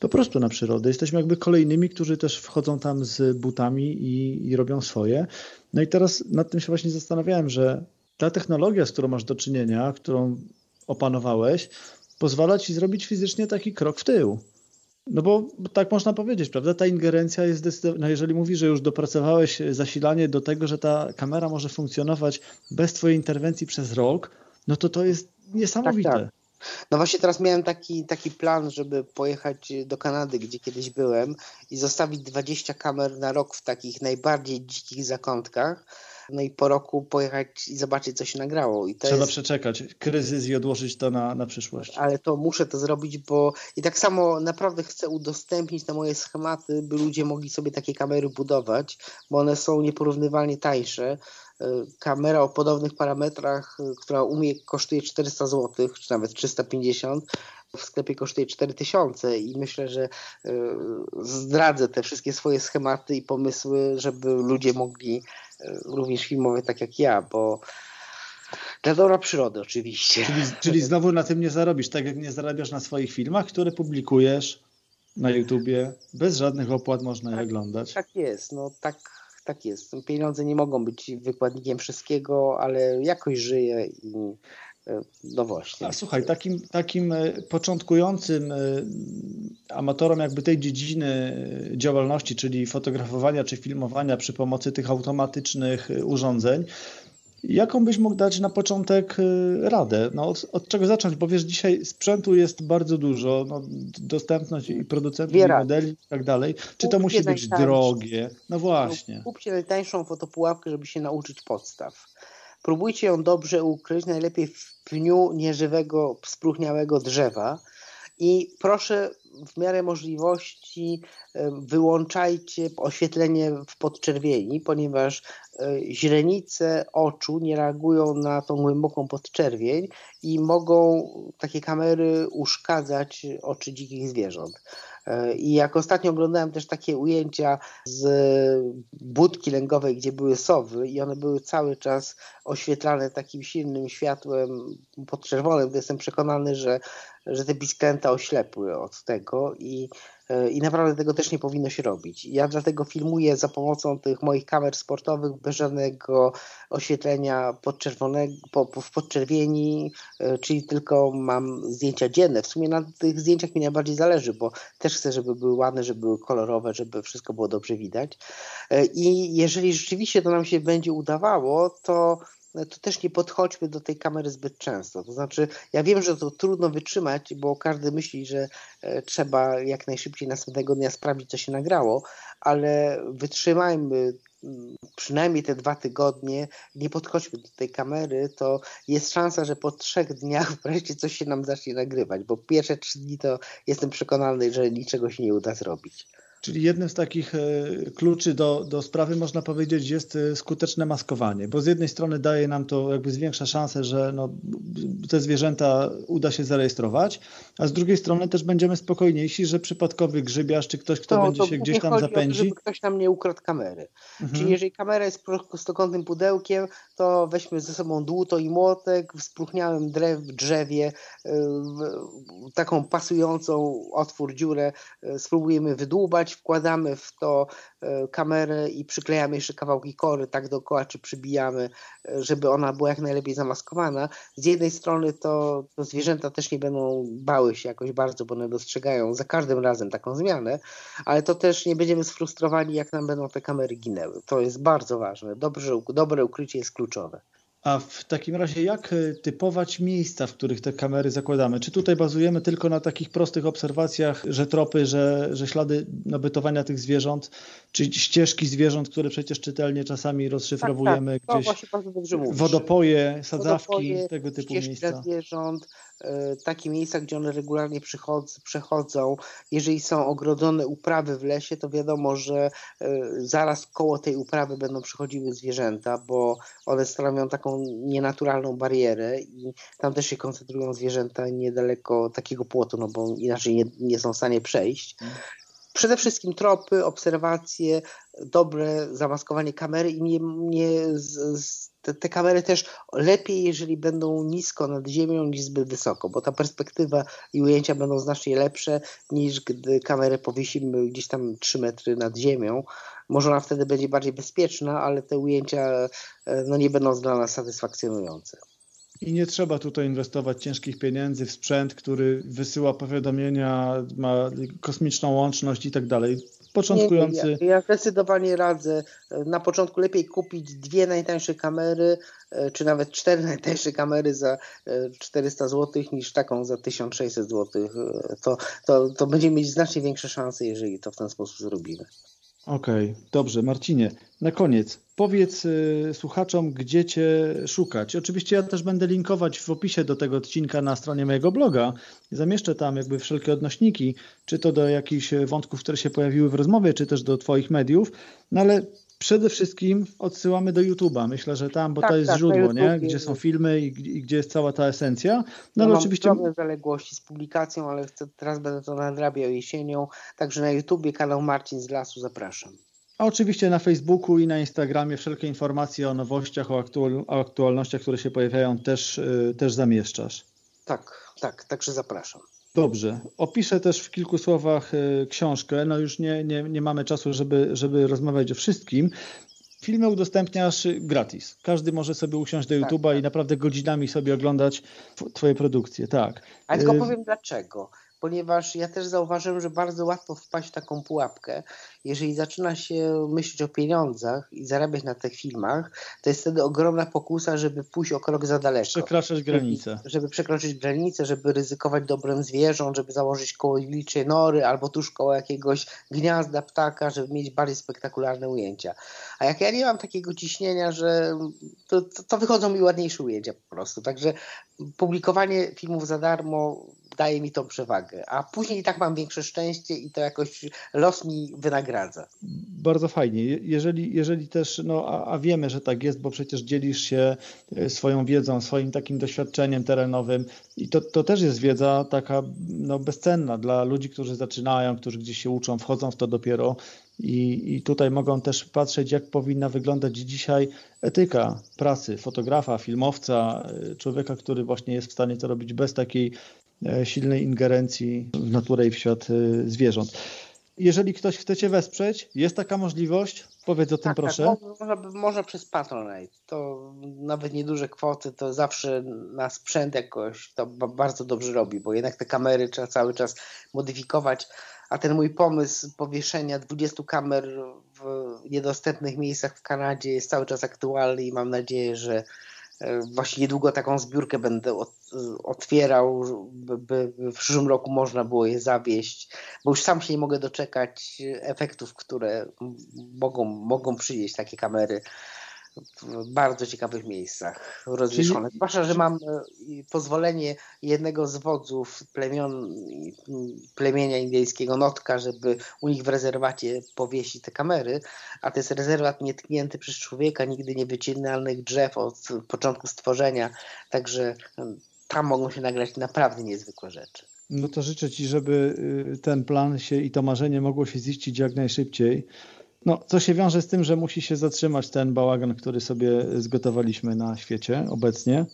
Speaker 2: po prostu na przyrodę. Jesteśmy jakby kolejnymi, którzy też wchodzą tam z butami i, i robią swoje. No i teraz nad tym się właśnie zastanawiałem, że ta technologia, z którą masz do czynienia, którą opanowałeś, pozwala ci zrobić fizycznie taki krok w tył. No bo tak można powiedzieć, prawda? Ta ingerencja jest zdecydowanie, no jeżeli mówisz, że już dopracowałeś zasilanie do tego, że ta kamera może funkcjonować bez twojej interwencji przez rok, no to to jest niesamowite. Tak, tak.
Speaker 1: No właśnie teraz miałem taki, taki plan, żeby pojechać do Kanady, gdzie kiedyś byłem i zostawić 20 kamer na rok w takich najbardziej dzikich zakątkach. No i po roku pojechać i zobaczyć, co się nagrało. I
Speaker 2: Trzeba jest... przeczekać kryzys i odłożyć to na, na przyszłość.
Speaker 1: Ale to muszę to zrobić, bo i tak samo naprawdę chcę udostępnić na moje schematy, by ludzie mogli sobie takie kamery budować, bo one są nieporównywalnie tańsze. E, kamera o podobnych parametrach, e, która u mnie kosztuje 400 zł, czy nawet 350, w sklepie kosztuje 4000 i myślę, że e, zdradzę te wszystkie swoje schematy i pomysły, żeby ludzie mogli również filmować tak jak ja, bo dla dobra przyrody oczywiście.
Speaker 2: Czyli, czyli znowu na tym nie zarobisz, tak jak nie zarabiasz na swoich filmach, które publikujesz na YouTubie, bez żadnych opłat można je oglądać.
Speaker 1: Tak jest, no tak tak jest. Pieniądze nie mogą być wykładnikiem wszystkiego, ale jakoś żyję i no właśnie.
Speaker 2: A słuchaj, takim, takim e, początkującym e, amatorom jakby tej dziedziny działalności, czyli fotografowania czy filmowania przy pomocy tych automatycznych urządzeń, Jaką byś mógł dać na początek radę? No, od, od czego zacząć? Bo wiesz, dzisiaj sprzętu jest bardzo dużo, no, dostępność i producentów, i modeli i tak dalej. Czy to musi być drogie? No właśnie.
Speaker 1: No, kupcie najtańszą fotopułapkę, żeby się nauczyć podstaw. Próbujcie ją dobrze ukryć, najlepiej w pniu nieżywego, spróchniałego drzewa i proszę w miarę możliwości e, wyłączajcie oświetlenie w podczerwieni, ponieważ e, źrenice oczu nie reagują na tą głęboką podczerwień i mogą takie kamery uszkadzać oczy dzikich zwierząt. E, I jak ostatnio oglądałem też takie ujęcia z budki lęgowej, gdzie były sowy i one były cały czas oświetlane takim silnym światłem podczerwonym, to jestem przekonany, że, że te pisklęta oślepły od tego i E, i naprawdę tego też nie powinno się robić. Ja dlatego filmuję za pomocą tych moich kamer sportowych bez żadnego oświetlenia podczerwonego, po, w podczerwieni, e, czyli tylko mam zdjęcia dzienne. W sumie na tych zdjęciach mi najbardziej zależy, bo też chcę, żeby były ładne, żeby były kolorowe, żeby wszystko było dobrze widać. E, I jeżeli rzeczywiście to nam się będzie udawało, to to też nie podchodźmy do tej kamery zbyt często. To znaczy, ja wiem, że to trudno wytrzymać, bo każdy myśli, że e, trzeba jak najszybciej następnego dnia sprawdzić, co się nagrało, ale wytrzymajmy mm, przynajmniej te dwa tygodnie, nie podchodźmy do tej kamery, to jest szansa, że po trzech dniach wreszcie coś się nam zacznie nagrywać, bo pierwsze trzy dni to jestem przekonany, że niczego się nie uda zrobić.
Speaker 2: Czyli jednym z takich e, kluczy do, do sprawy można powiedzieć jest e, skuteczne maskowanie, bo z jednej strony daje nam to jakby zwiększa szansę, że no, te zwierzęta uda się zarejestrować, a z drugiej strony też będziemy spokojniejsi, że przypadkowy grzybiarz czy ktoś, kto to, będzie to się gdzieś tam zapędzi. To,
Speaker 1: żeby ktoś nam nie ukradł kamery. Mhm. Czyli jeżeli kamera jest prostokątnym pudełkiem, to weźmy ze sobą dłuto i młotek w spróchniałym drew, drzewie, yy, taką pasującą otwór, dziurę, spróbujemy wydłubać, wkładamy w to e, kamerę i przyklejamy jeszcze kawałki kory tak dookoła, czy przybijamy, e, żeby ona była jak najlepiej zamaskowana. Z jednej strony to, to zwierzęta też nie będą bały się jakoś bardzo, bo one dostrzegają za każdym razem taką zmianę, ale to też nie będziemy sfrustrowani, jak nam będą te kamery ginęły. To jest bardzo ważne. Dobrze, dobre ukrycie jest kluczowe.
Speaker 2: A w takim razie jak e, typować miejsca, w których te kamery zakładamy? Czy tutaj bazujemy tylko na takich prostych obserwacjach, że tropy, że, że ślady nabytowania tych zwierząt, czy ścieżki zwierząt, które przecież czytelnie czasami rozszyfrowujemy tak, tak. gdzieś, wodopoje, sadzawki, wodopoje, tego typu miejsca?
Speaker 1: zwierząt, takie miejsca, gdzie one regularnie przechodzą. Jeżeli są ogrodzone uprawy w lesie, to wiadomo, że e, zaraz koło tej uprawy będą przychodziły zwierzęta, bo one stanowią taką nienaturalną barierę i tam też się koncentrują zwierzęta niedaleko takiego płotu, no bo inaczej nie, nie są w stanie przejść. Przede wszystkim tropy, obserwacje, dobre zamaskowanie kamery i nie, nie z, z te, te, kamery też lepiej, jeżeli będą nisko nad ziemią niż zbyt wysoko, bo ta perspektywa i ujęcia będą znacznie lepsze niż gdy kamerę powiesimy gdzieś tam 3 metry nad ziemią. Może ona wtedy będzie bardziej bezpieczna, ale te ujęcia e, no, nie będą dla nas satysfakcjonujące.
Speaker 2: I nie trzeba tutaj inwestować ciężkich pieniędzy w sprzęt, który wysyła powiadomienia, ma kosmiczną łączność i tak dalej. Początkujący.
Speaker 1: Nie, ja, ja zdecydowanie radzę. Na początku lepiej kupić dwie najtańsze kamery, e, czy nawet cztery najtańsze kamery za 400 zł niż taką za 1600 zł. E, to, to, to będziemy mieć znacznie większe szanse, jeżeli to w ten sposób zrobimy.
Speaker 2: Okej, okay, dobrze. Marcinie, na koniec powiedz y, słuchaczom, gdzie Cię szukać. Oczywiście ja też będę linkować w opisie do tego odcinka na stronie mojego bloga. Zamieszczę tam jakby wszelkie odnośniki, czy to do jakichś wątków, które się pojawiły w rozmowie, czy też do Twoich mediów. No ale przede wszystkim odsyłamy do YouTube'a. Myślę, że tam, bo tak, to jest tak, źródło, nie? gdzie są filmy i, i, gdzie jest cała ta esencja. No,
Speaker 1: ale oczywiście. Mam zaległości z publikacją, ale chcę, teraz będę to nadrabiał jesienią. Także na YouTubie kanał Marcin z Lasu zapraszam.
Speaker 2: A oczywiście na Facebooku i na Instagramie wszelkie informacje o nowościach, o, aktual, o aktualnościach, które się pojawiają, też, yy, też zamieszczasz.
Speaker 1: Tak, tak, także zapraszam.
Speaker 2: Dobrze. Opiszę też w kilku słowach e, książkę. No już nie, nie, nie mamy czasu, żeby, żeby rozmawiać o wszystkim. Filmy udostępniasz gratis. Każdy może sobie usiąść do tak, YouTube'a tak. i naprawdę godzinami sobie oglądać Twoje produkcje. Tak.
Speaker 1: Ale tylko e, powiem dlaczego ponieważ ja też zauważyłem, że bardzo łatwo wpaść w taką pułapkę. Jeżeli zaczyna się myśleć o pieniądzach i zarabiać na tych filmach, to jest wtedy ogromna pokusa, żeby pójść o krok za daleko.
Speaker 2: Przekraczać granicę.
Speaker 1: Żeby, żeby przekroczyć granicę, żeby ryzykować dobrem zwierząt, żeby założyć koło wilczej nory albo tuż koło jakiegoś gniazda ptaka, żeby mieć bardziej spektakularne ujęcia. A jak ja nie mam takiego ciśnienia, że to, to, to wychodzą mi ładniejsze ujęcia po prostu. Także publikowanie filmów za darmo daje mi tą przewagę, a później i tak mam większe szczęście i to jakoś los mi wynagradza.
Speaker 2: Bardzo fajnie. Jeżeli, jeżeli też, no a, a wiemy, że tak jest, bo przecież dzielisz się e, swoją wiedzą, swoim takim doświadczeniem terenowym i to, to też jest wiedza taka no, bezcenna dla ludzi, którzy zaczynają, którzy gdzieś się uczą, wchodzą w to dopiero i, I, tutaj mogą też patrzeć, jak powinna wyglądać dzisiaj etyka pracy fotografa, filmowca, e, człowieka, który właśnie jest w stanie to robić bez takiej silnej ingerencji w naturę i w świat e, zwierząt. Jeżeli ktoś chce Cię wesprzeć, jest taka możliwość? Powiedz o tym tak, tak proszę. Tak,
Speaker 1: może, może przez Patronite. To nawet nieduże kwoty, to zawsze na sprzęt jakoś to bardzo dobrze robi, bo jednak te kamery trzeba cały czas modyfikować. A ten mój pomysł powieszenia 20 kamer w niedostępnych miejscach w Kanadzie jest cały czas aktualny i mam nadzieję, że E, właśnie niedługo taką zbiórkę będę otwierał, by w przyszłym roku można było je zawieść, bo już sam się nie mogę doczekać efektów, które mogą, mogą przynieść takie kamery w bardzo ciekawych miejscach rozwieszone. Zwłaszcza, że mam e, pozwolenie jednego z wodzów plemion, plemienia indyjskiego Notka, żeby u nich w rezerwacie powiesić te kamery, a to jest rezerwat nietknięty przez człowieka, nigdy nie wycinalnych drzew od początku stworzenia, także tam mogą się nagrać naprawdę niezwykłe rzeczy.
Speaker 2: No to życzę Ci, żeby y, ten plan się i to marzenie mogło się ziścić jak najszybciej. No, co się wiąże z tym, że musi się zatrzymać ten bałagan, który sobie zgotowaliśmy na świecie obecnie.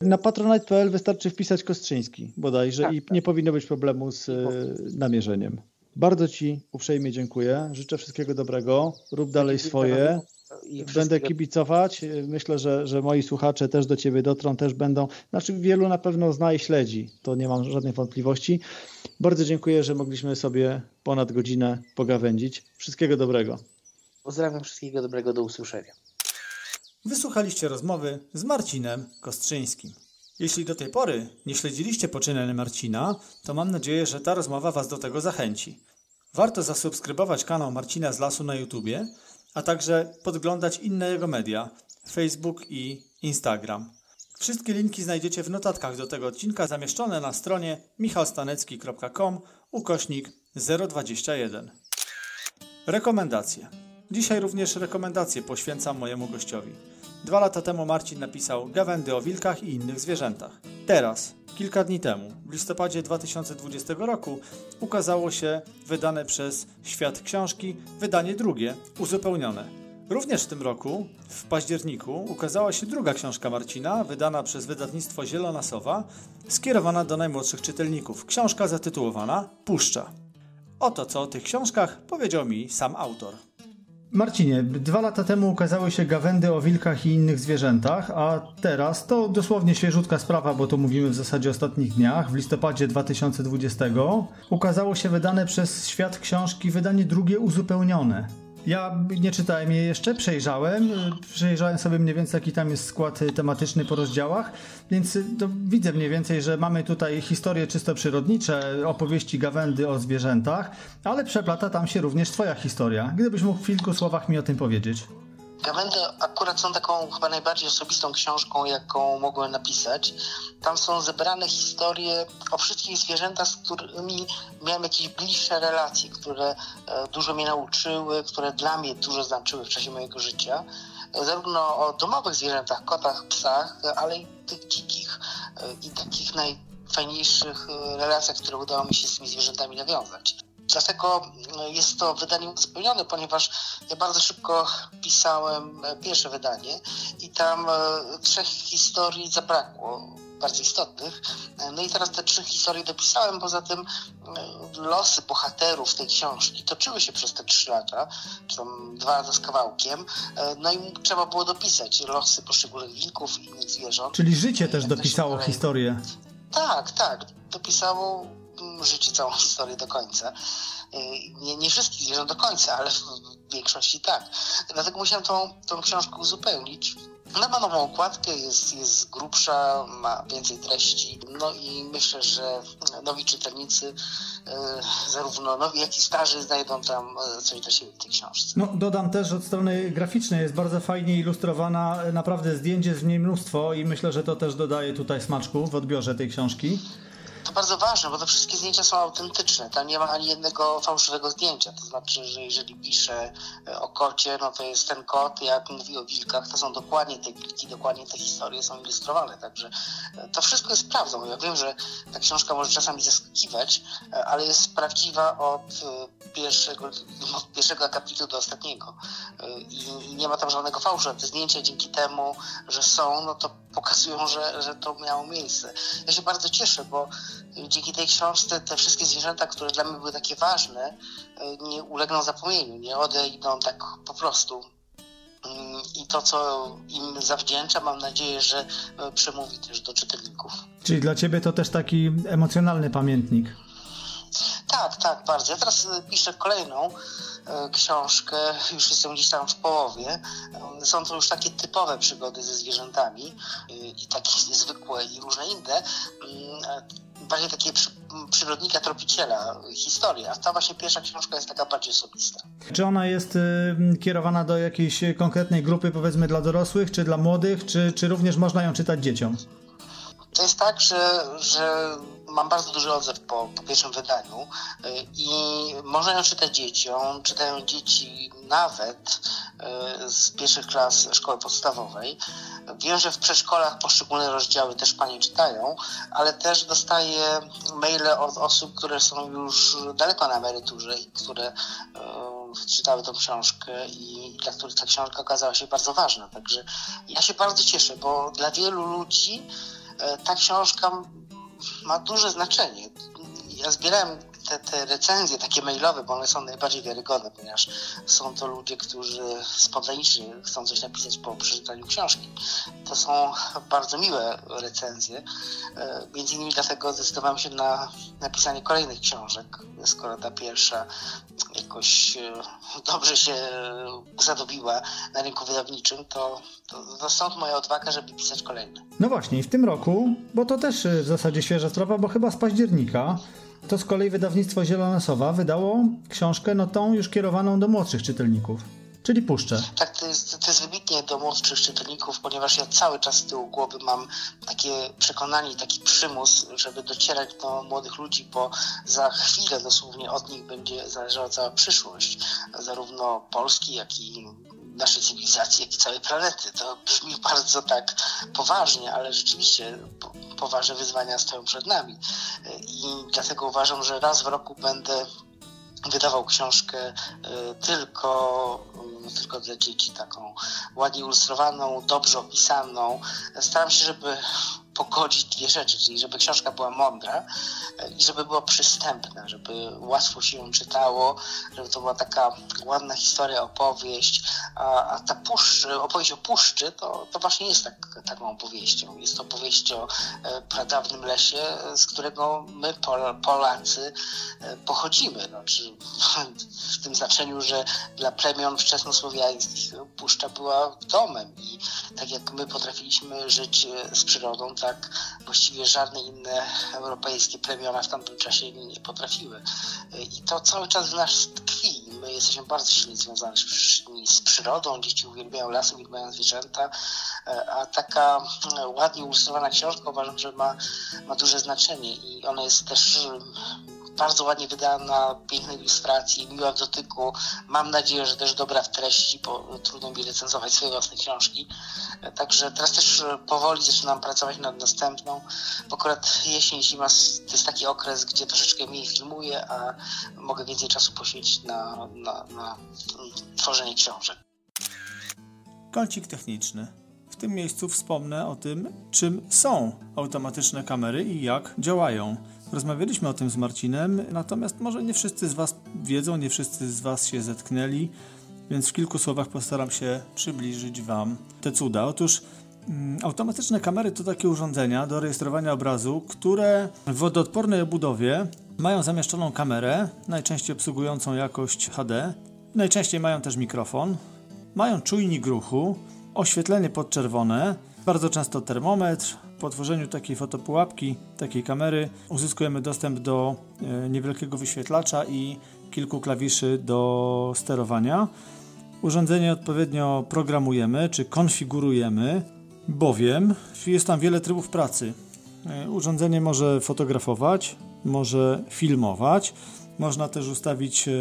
Speaker 2: Na patronite.pl wystarczy wpisać Kostrzyński bodajże tak, i tak. nie powinno być problemu z e, namierzeniem. Bardzo Ci uprzejmie dziękuję. Życzę wszystkiego dobrego. Rób dalej swoje. Będę kibicować. Myślę, że, że moi słuchacze też do Ciebie dotrą, też będą. Znaczy, wielu na pewno zna i śledzi. To nie mam żadnych wątpliwości. Bardzo dziękuję, że mogliśmy sobie ponad godzinę pogawędzić. Wszystkiego dobrego.
Speaker 1: Pozdrawiam, wszystkiego dobrego, do usłyszenia.
Speaker 3: Wysłuchaliście rozmowy z Marcinem Kostrzyńskim. Jeśli do tej pory nie śledziliście poczynań Marcina, to mam nadzieję, że ta rozmowa Was do tego zachęci. Warto zasubskrybować kanał Marcina z Lasu na YouTubie, a także podglądać inne jego media Facebook i Instagram. Wszystkie linki znajdziecie w notatkach do tego odcinka zamieszczone na stronie michalstanecki.com ukośnik 021. Rekomendacje. Dzisiaj również rekomendacje poświęcam mojemu gościowi. Dwa lata temu Marcin napisał Gawędy o wilkach i innych zwierzętach. Teraz, kilka dni temu, w listopadzie 2020 roku, ukazało się wydane przez Świat Książki wydanie drugie, uzupełnione. Również w tym roku, w październiku, ukazała się druga książka Marcina, wydana przez wydawnictwo Zielona Sowa, skierowana do najmłodszych czytelników. Książka zatytułowana Puszcza. Oto co o tych książkach powiedział mi sam autor.
Speaker 2: Marcinie, dwa lata temu ukazały się gawędy o wilkach i innych zwierzętach, a teraz to dosłownie świeżutka sprawa, bo to mówimy w zasadzie ostatnich dniach. W listopadzie 2020 ukazało się wydane przez Świat Książki wydanie drugie uzupełnione. Ja nie czytałem je jeszcze, przejrzałem. Przejrzałem sobie mniej więcej, jaki tam jest skład tematyczny po rozdziałach, więc widzę mniej więcej, że mamy tutaj historie czysto przyrodnicze, opowieści gawędy o zwierzętach, ale przeplata tam się również Twoja historia. Gdybyś mógł w kilku słowach mi o tym powiedzieć.
Speaker 1: Gawędy akurat są taką chyba najbardziej osobistą książką, jaką mogłem napisać. Tam są zebrane historie o wszystkich zwierzętach, z którymi miałem jakieś bliższe relacje, które e, dużo mnie nauczyły, które dla mnie dużo znaczyły w czasie mojego życia. Zarówno o domowych zwierzętach, kotach, psach, ale i tych dzikich e, i takich najfajniejszych e, relacjach, które udało mi się z tymi zwierzętami nawiązać. Dlatego no, jest to wydanie uzupełnione, ponieważ ja bardzo szybko pisałem e, pierwsze wydanie i tam e, trzech historii zabrakło bardzo istotnych. E, no i teraz te trzy historie dopisałem, poza tym losy bohaterów tej książki toczyły się przez te trzy lata, czy tam dwa lata z kawałkiem, no i trzeba było dopisać losy poszczególnych wilków i innych zwierząt.
Speaker 2: Czyli życie też dopisało historię.
Speaker 1: Tak, tak. Dopisało życie, całą historię do końca. Y, nie, nie wszystkich zwierząt do końca, ale w większości tak. Dlatego musiałem tą, tą książkę uzupełnić. Ona ma nową okładkę, jest, jest grubsza, ma więcej treści. No i myślę, że nowi czytelnicy, e, zarówno nowi, jak i starzy, znajdą tam e, coś dla siebie w tej książce.
Speaker 2: No, dodam też, że od strony graficznej jest bardzo fajnie ilustrowana. Naprawdę zdjęcie z niej mnóstwo i myślę, że to też dodaje tutaj smaczku w odbiorze tej książki
Speaker 1: to bardzo ważne, bo te wszystkie zdjęcia są autentyczne. Tam nie ma ani jednego fałszywego zdjęcia. To znaczy, że jeżeli piszę e, o kocie, no to jest ten kot, jak mówi o wilkach, to są dokładnie te wilki, dokładnie te historie są ilustrowane. Także e, to wszystko jest prawdą. Ja wiem, że ta książka może czasami zaskakiwać, e, ale jest prawdziwa od pierwszego, od pierwszego akapitu do ostatniego. I nie ma tam żadnego fałszu. Te zdjęcia dzięki temu, że są, no to pokazują, że, że to miało miejsce. Ja się bardzo cieszę, bo dzięki tej książce te wszystkie zwierzęta, które dla mnie były takie ważne, nie ulegną zapomnieniu, nie odejdą tak po prostu. I to, co im zawdzięczam, mam nadzieję, że przemówi też do czytelników.
Speaker 2: Czyli dla ciebie to też taki emocjonalny pamiętnik.
Speaker 1: Tak, tak, bardzo. Ja teraz piszę kolejną E, książkę, już jestem gdzieś tam w połowie. E, są to już takie typowe przygody ze zwierzętami i takie zwykłe i różne inne. Bardziej takie przy, przyrodnika, tropiciela, historia. Ta właśnie pierwsza książka jest taka bardziej osobista.
Speaker 2: Czy ona jest y, kierowana do jakiejś konkretnej grupy, powiedzmy dla dorosłych, czy dla młodych, czy, czy również można ją czytać dzieciom?
Speaker 1: To jest tak, że, że mam bardzo duży odzew po, po pierwszym wydaniu y, i można ją czytać dzieciom. Czytają dzieci nawet y, z pierwszych klas szkoły podstawowej. Wiem, że w przedszkolach poszczególne rozdziały też pani czytają, ale też dostaję maile od osób, które są już daleko na emeryturze i które y, czytały tą książkę i dla których ta książka okazała się bardzo ważna. Także ja się bardzo cieszę, bo dla wielu ludzi ta książka ma duże znaczenie. Ja zbierałem te, te recenzje takie mailowe, bo one są najbardziej wiarygodne, ponieważ są to ludzie, którzy spontanicznie chcą coś napisać po przeczytaniu książki. To są bardzo miłe recenzje. E, między innymi dlatego zdecydowałem się na napisanie kolejnych książek, skoro ta pierwsza jakoś e, dobrze się zadobiła na rynku wydawniczym, to, to, to stąd moja odwaga, żeby pisać kolejne.
Speaker 2: No właśnie, w tym roku, bo to też w zasadzie świeża sprawa, bo chyba z października to z kolei wydawnictwo Zielona Sowa wydało książkę no tą już kierowaną do młodszych czytelników. Czyli puszczę.
Speaker 1: Tak, to jest, to jest wybitnie do młodszych czytelników, ponieważ ja cały czas z tyłu głowy mam takie przekonanie, taki przymus, żeby docierać do młodych ludzi, bo za chwilę dosłownie od nich będzie zależała cała przyszłość, zarówno Polski, jak i naszej cywilizacji, jak i całej planety. To brzmi bardzo tak poważnie, ale rzeczywiście poważne wyzwania stoją przed nami. I dlatego uważam, że raz w roku będę wydawał książkę e, tylko, mm, tylko dla dzieci, taką ładnie ilustrowaną, dobrze opisaną. Staram się, żeby pogodzić dwie rzeczy, czyli żeby książka była mądra i żeby była przystępna, żeby łatwo się ją czytało, żeby to była taka ładna historia, opowieść, a, a ta puszcz, opowieść o puszczy to, to właśnie jest tak, taką opowieścią. Jest to opowieść o e, pradawnym lesie, z którego my Polacy e, pochodzimy. Znaczy, w tym znaczeniu, że dla plemion wczesnosłowiańskich puszcza była domem i tak jak my potrafiliśmy żyć e, z przyrodą, tak właściwie żadne inne europejskie plemiona w tamtym czasie nie potrafiły. I to cały czas w nas tkwi. My jesteśmy bardzo silnie związani z przyrodą, dzieci uwielbiają lasy, uwielbiają zwierzęta, e, a taka e, ładnie ilustrowana książka uważam, że ma, ma duże znaczenie i ona jest też bardzo ładnie wydana, pięknej ilustracji, miła w dotyku. Mam nadzieję, że też dobra w treści, bo trudno mi recenzować swoje własne książki. Także teraz też powoli zaczynam pracować nad następną, bo akurat jesień, zima to jest taki okres, gdzie troszeczkę mniej filmuję, a mogę więcej czasu poświęcić na, na, na tworzenie książek.
Speaker 2: Kącik techniczny. Tym miejscu wspomnę o tym, czym są automatyczne kamery i jak działają. Rozmawialiśmy o tym z Marcinem, natomiast może nie wszyscy z Was wiedzą, nie wszyscy z Was się zetknęli, więc w kilku słowach postaram się przybliżyć Wam te cuda. Otóż mm, automatyczne kamery to takie urządzenia do rejestrowania obrazu, które w wodoodpornej obudowie mają zamieszczoną kamerę, najczęściej obsługującą jakość HD, najczęściej mają też mikrofon, mają czujnik ruchu, oświetlenie podczerwone, bardzo często termometr, po tworzeniu takiej fotopułapki, takiej kamery uzyskujemy dostęp do e, niewielkiego wyświetlacza i kilku klawiszy do sterowania. Urządzenie odpowiednio programujemy czy konfigurujemy, bowiem jest tam wiele trybów pracy. E, urządzenie może fotografować, może filmować, można też ustawić e,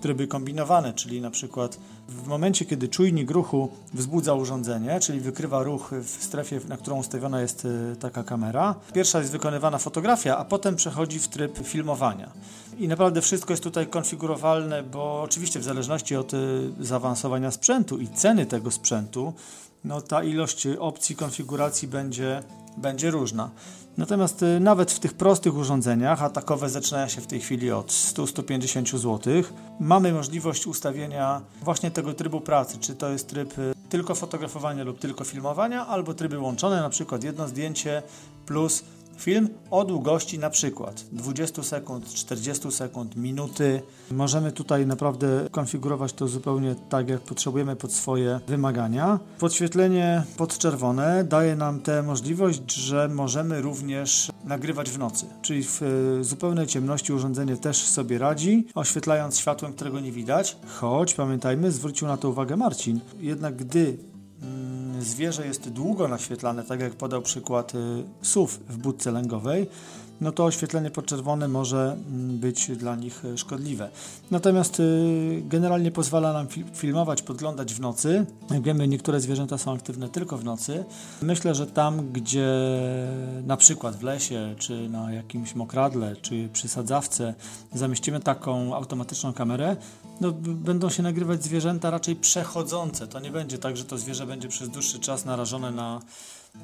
Speaker 2: tryby kombinowane, czyli na przykład w momencie, kiedy czujnik ruchu wzbudza urządzenie, czyli wykrywa ruch w strefie, na którą ustawiona jest e, taka kamera, pierwsza jest wykonywana fotografia, a potem przechodzi w tryb filmowania. I naprawdę wszystko jest tutaj konfigurowalne, bo oczywiście w zależności od e, zaawansowania sprzętu i ceny tego sprzętu, no ta ilość opcji konfiguracji będzie, będzie różna. Natomiast y, nawet w tych prostych urządzeniach, a takowe zaczynają się w tej chwili od 100-150 zł, mamy możliwość ustawienia właśnie tego trybu pracy, czy to jest tryb y, tylko fotografowania lub tylko filmowania, albo tryby łączone, na przykład jedno zdjęcie plus Film o długości na przykład 20 sekund, 40 sekund, minuty. Możemy tutaj naprawdę konfigurować to zupełnie tak, jak potrzebujemy pod swoje wymagania. Podświetlenie podczerwone daje nam tę możliwość, że możemy również nagrywać w nocy, czyli w e, zupełnej ciemności urządzenie też sobie radzi, oświetlając światłem, którego nie widać, choć pamiętajmy, zwrócił na to uwagę Marcin, jednak gdy zwierzę jest długo naświetlane, tak jak podał przykład y, SUV w budce lęgowej, no to oświetlenie podczerwone może mm, być dla nich y, szkodliwe. Natomiast y, generalnie pozwala nam filmować, podglądać w nocy. Jak wiemy, niektóre zwierzęta są aktywne tylko w nocy. Myślę, że tam, gdzie na przykład w lesie, czy na jakimś mokradle, czy przy sadzawce zamieścimy taką automatyczną kamerę, no, będą się nagrywać zwierzęta raczej przechodzące. To nie będzie tak, że to zwierzę będzie przez dłuższy czas narażone na,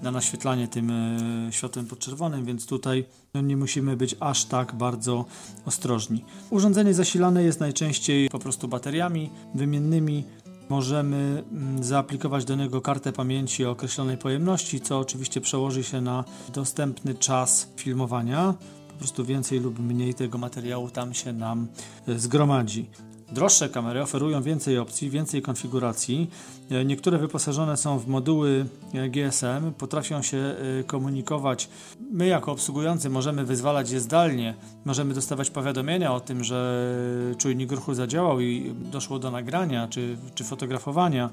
Speaker 2: na naświetlanie tym e, światłem podczerwonym, więc tutaj no, nie musimy być aż tak bardzo ostrożni. Urządzenie zasilane jest najczęściej po prostu bateriami wymiennymi. Możemy mm, zaaplikować do niego kartę pamięci o określonej pojemności, co oczywiście przełoży się na dostępny czas filmowania po prostu więcej lub mniej tego materiału tam się nam e, zgromadzi. Droższe kamery oferują więcej opcji, więcej konfiguracji. E, niektóre wyposażone są w moduły e, GSM, potrafią się e, komunikować. My, jako obsługujący, możemy wyzwalać je zdalnie, możemy dostawać powiadomienia o tym, że czujnik ruchu zadziałał i doszło do nagrania czy, czy fotografowania.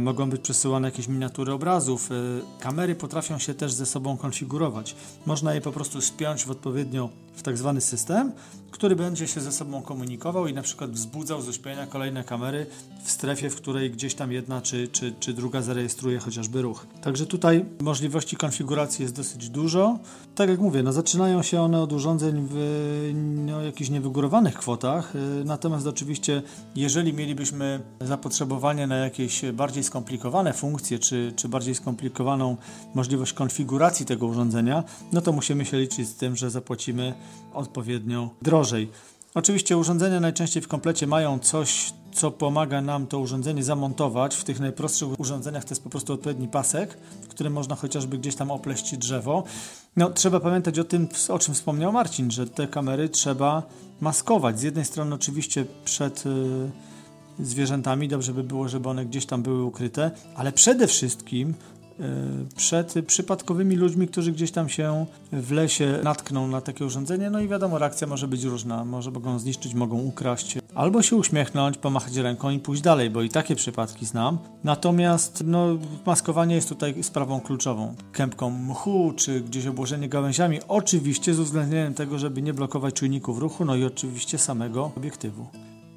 Speaker 2: Mogą być przesyłane jakieś miniatury obrazów. Kamery potrafią się też ze sobą konfigurować. Można je po prostu spiąć w odpowiednio w tak zwany system, który będzie się ze sobą komunikował i na przykład wzbudzał z uśpienia kolejne kamery w strefie, w której gdzieś tam jedna czy, czy, czy druga zarejestruje chociażby ruch. Także tutaj możliwości konfiguracji jest dosyć dużo. Tak jak mówię, no zaczynają się one od urządzeń w no, jakichś niewygórowanych kwotach, y, natomiast oczywiście jeżeli mielibyśmy zapotrzebowanie na jakieś bardziej skomplikowane funkcje, czy, czy bardziej skomplikowaną możliwość konfiguracji tego urządzenia, no to musimy się liczyć z tym, że zapłacimy odpowiednio drożej. Oczywiście urządzenia najczęściej w komplecie mają coś, co pomaga nam to urządzenie zamontować. W tych najprostszych urządzeniach to jest po prostu odpowiedni pasek, w którym można chociażby gdzieś tam opleść drzewo. No, trzeba pamiętać o tym, o czym wspomniał Marcin, że te kamery trzeba maskować. Z jednej strony oczywiście przed yy, zwierzętami, dobrze by było, żeby one gdzieś tam były ukryte, ale przede wszystkim przed przypadkowymi ludźmi, którzy gdzieś tam się w lesie natkną na takie urządzenie. No i wiadomo, reakcja może być różna. Może mogą zniszczyć, mogą ukraść, albo się uśmiechnąć, pomachać ręką i pójść dalej, bo i takie przypadki znam. Natomiast no, maskowanie jest tutaj sprawą kluczową. Kępką mchu, czy gdzieś obłożenie gałęziami, oczywiście z uwzględnieniem tego, żeby nie blokować czujników ruchu, no i oczywiście samego obiektywu.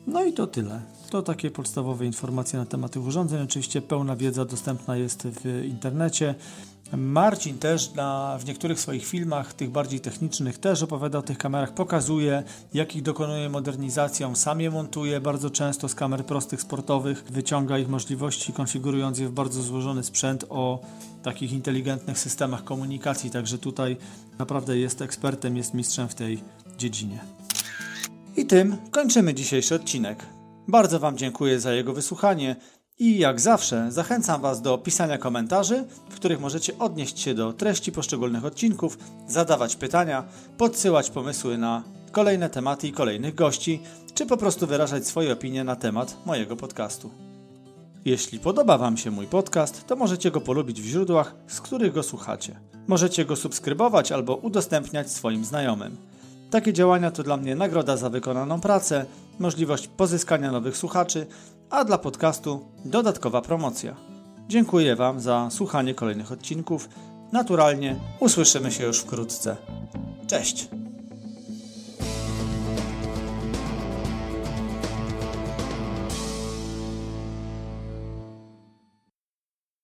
Speaker 2: No i to tyle. To takie podstawowe informacje na temat tych urządzeń. Oczywiście pełna wiedza dostępna jest w internecie. Marcin też na, w niektórych swoich filmach, tych bardziej technicznych, też opowiada o tych kamerach, pokazuje, jak ich dokonuje modernizacją, sam je montuje bardzo często z kamer prostych, sportowych, wyciąga ich możliwości, konfigurując je w bardzo złożony sprzęt o takich inteligentnych systemach komunikacji, także tutaj naprawdę jest ekspertem, jest mistrzem w tej dziedzinie. I tym kończymy dzisiejszy odcinek. Bardzo Wam dziękuję za jego wysłuchanie i jak zawsze zachęcam Was do pisania komentarzy, w których możecie odnieść się do treści poszczególnych odcinków, zadawać pytania, podsyłać pomysły na kolejne tematy i kolejnych gości, czy po prostu wyrażać swoje opinie na temat mojego podcastu. Jeśli podoba Wam się mój podcast, to możecie go polubić w źródłach, z których go słuchacie. Możecie go subskrybować albo udostępniać swoim znajomym. Takie działania to dla mnie nagroda za wykonaną pracę, możliwość pozyskania nowych słuchaczy, a dla podcastu dodatkowa promocja. Dziękuję Wam za słuchanie kolejnych odcinków. Naturalnie usłyszymy się już wkrótce. Cześć!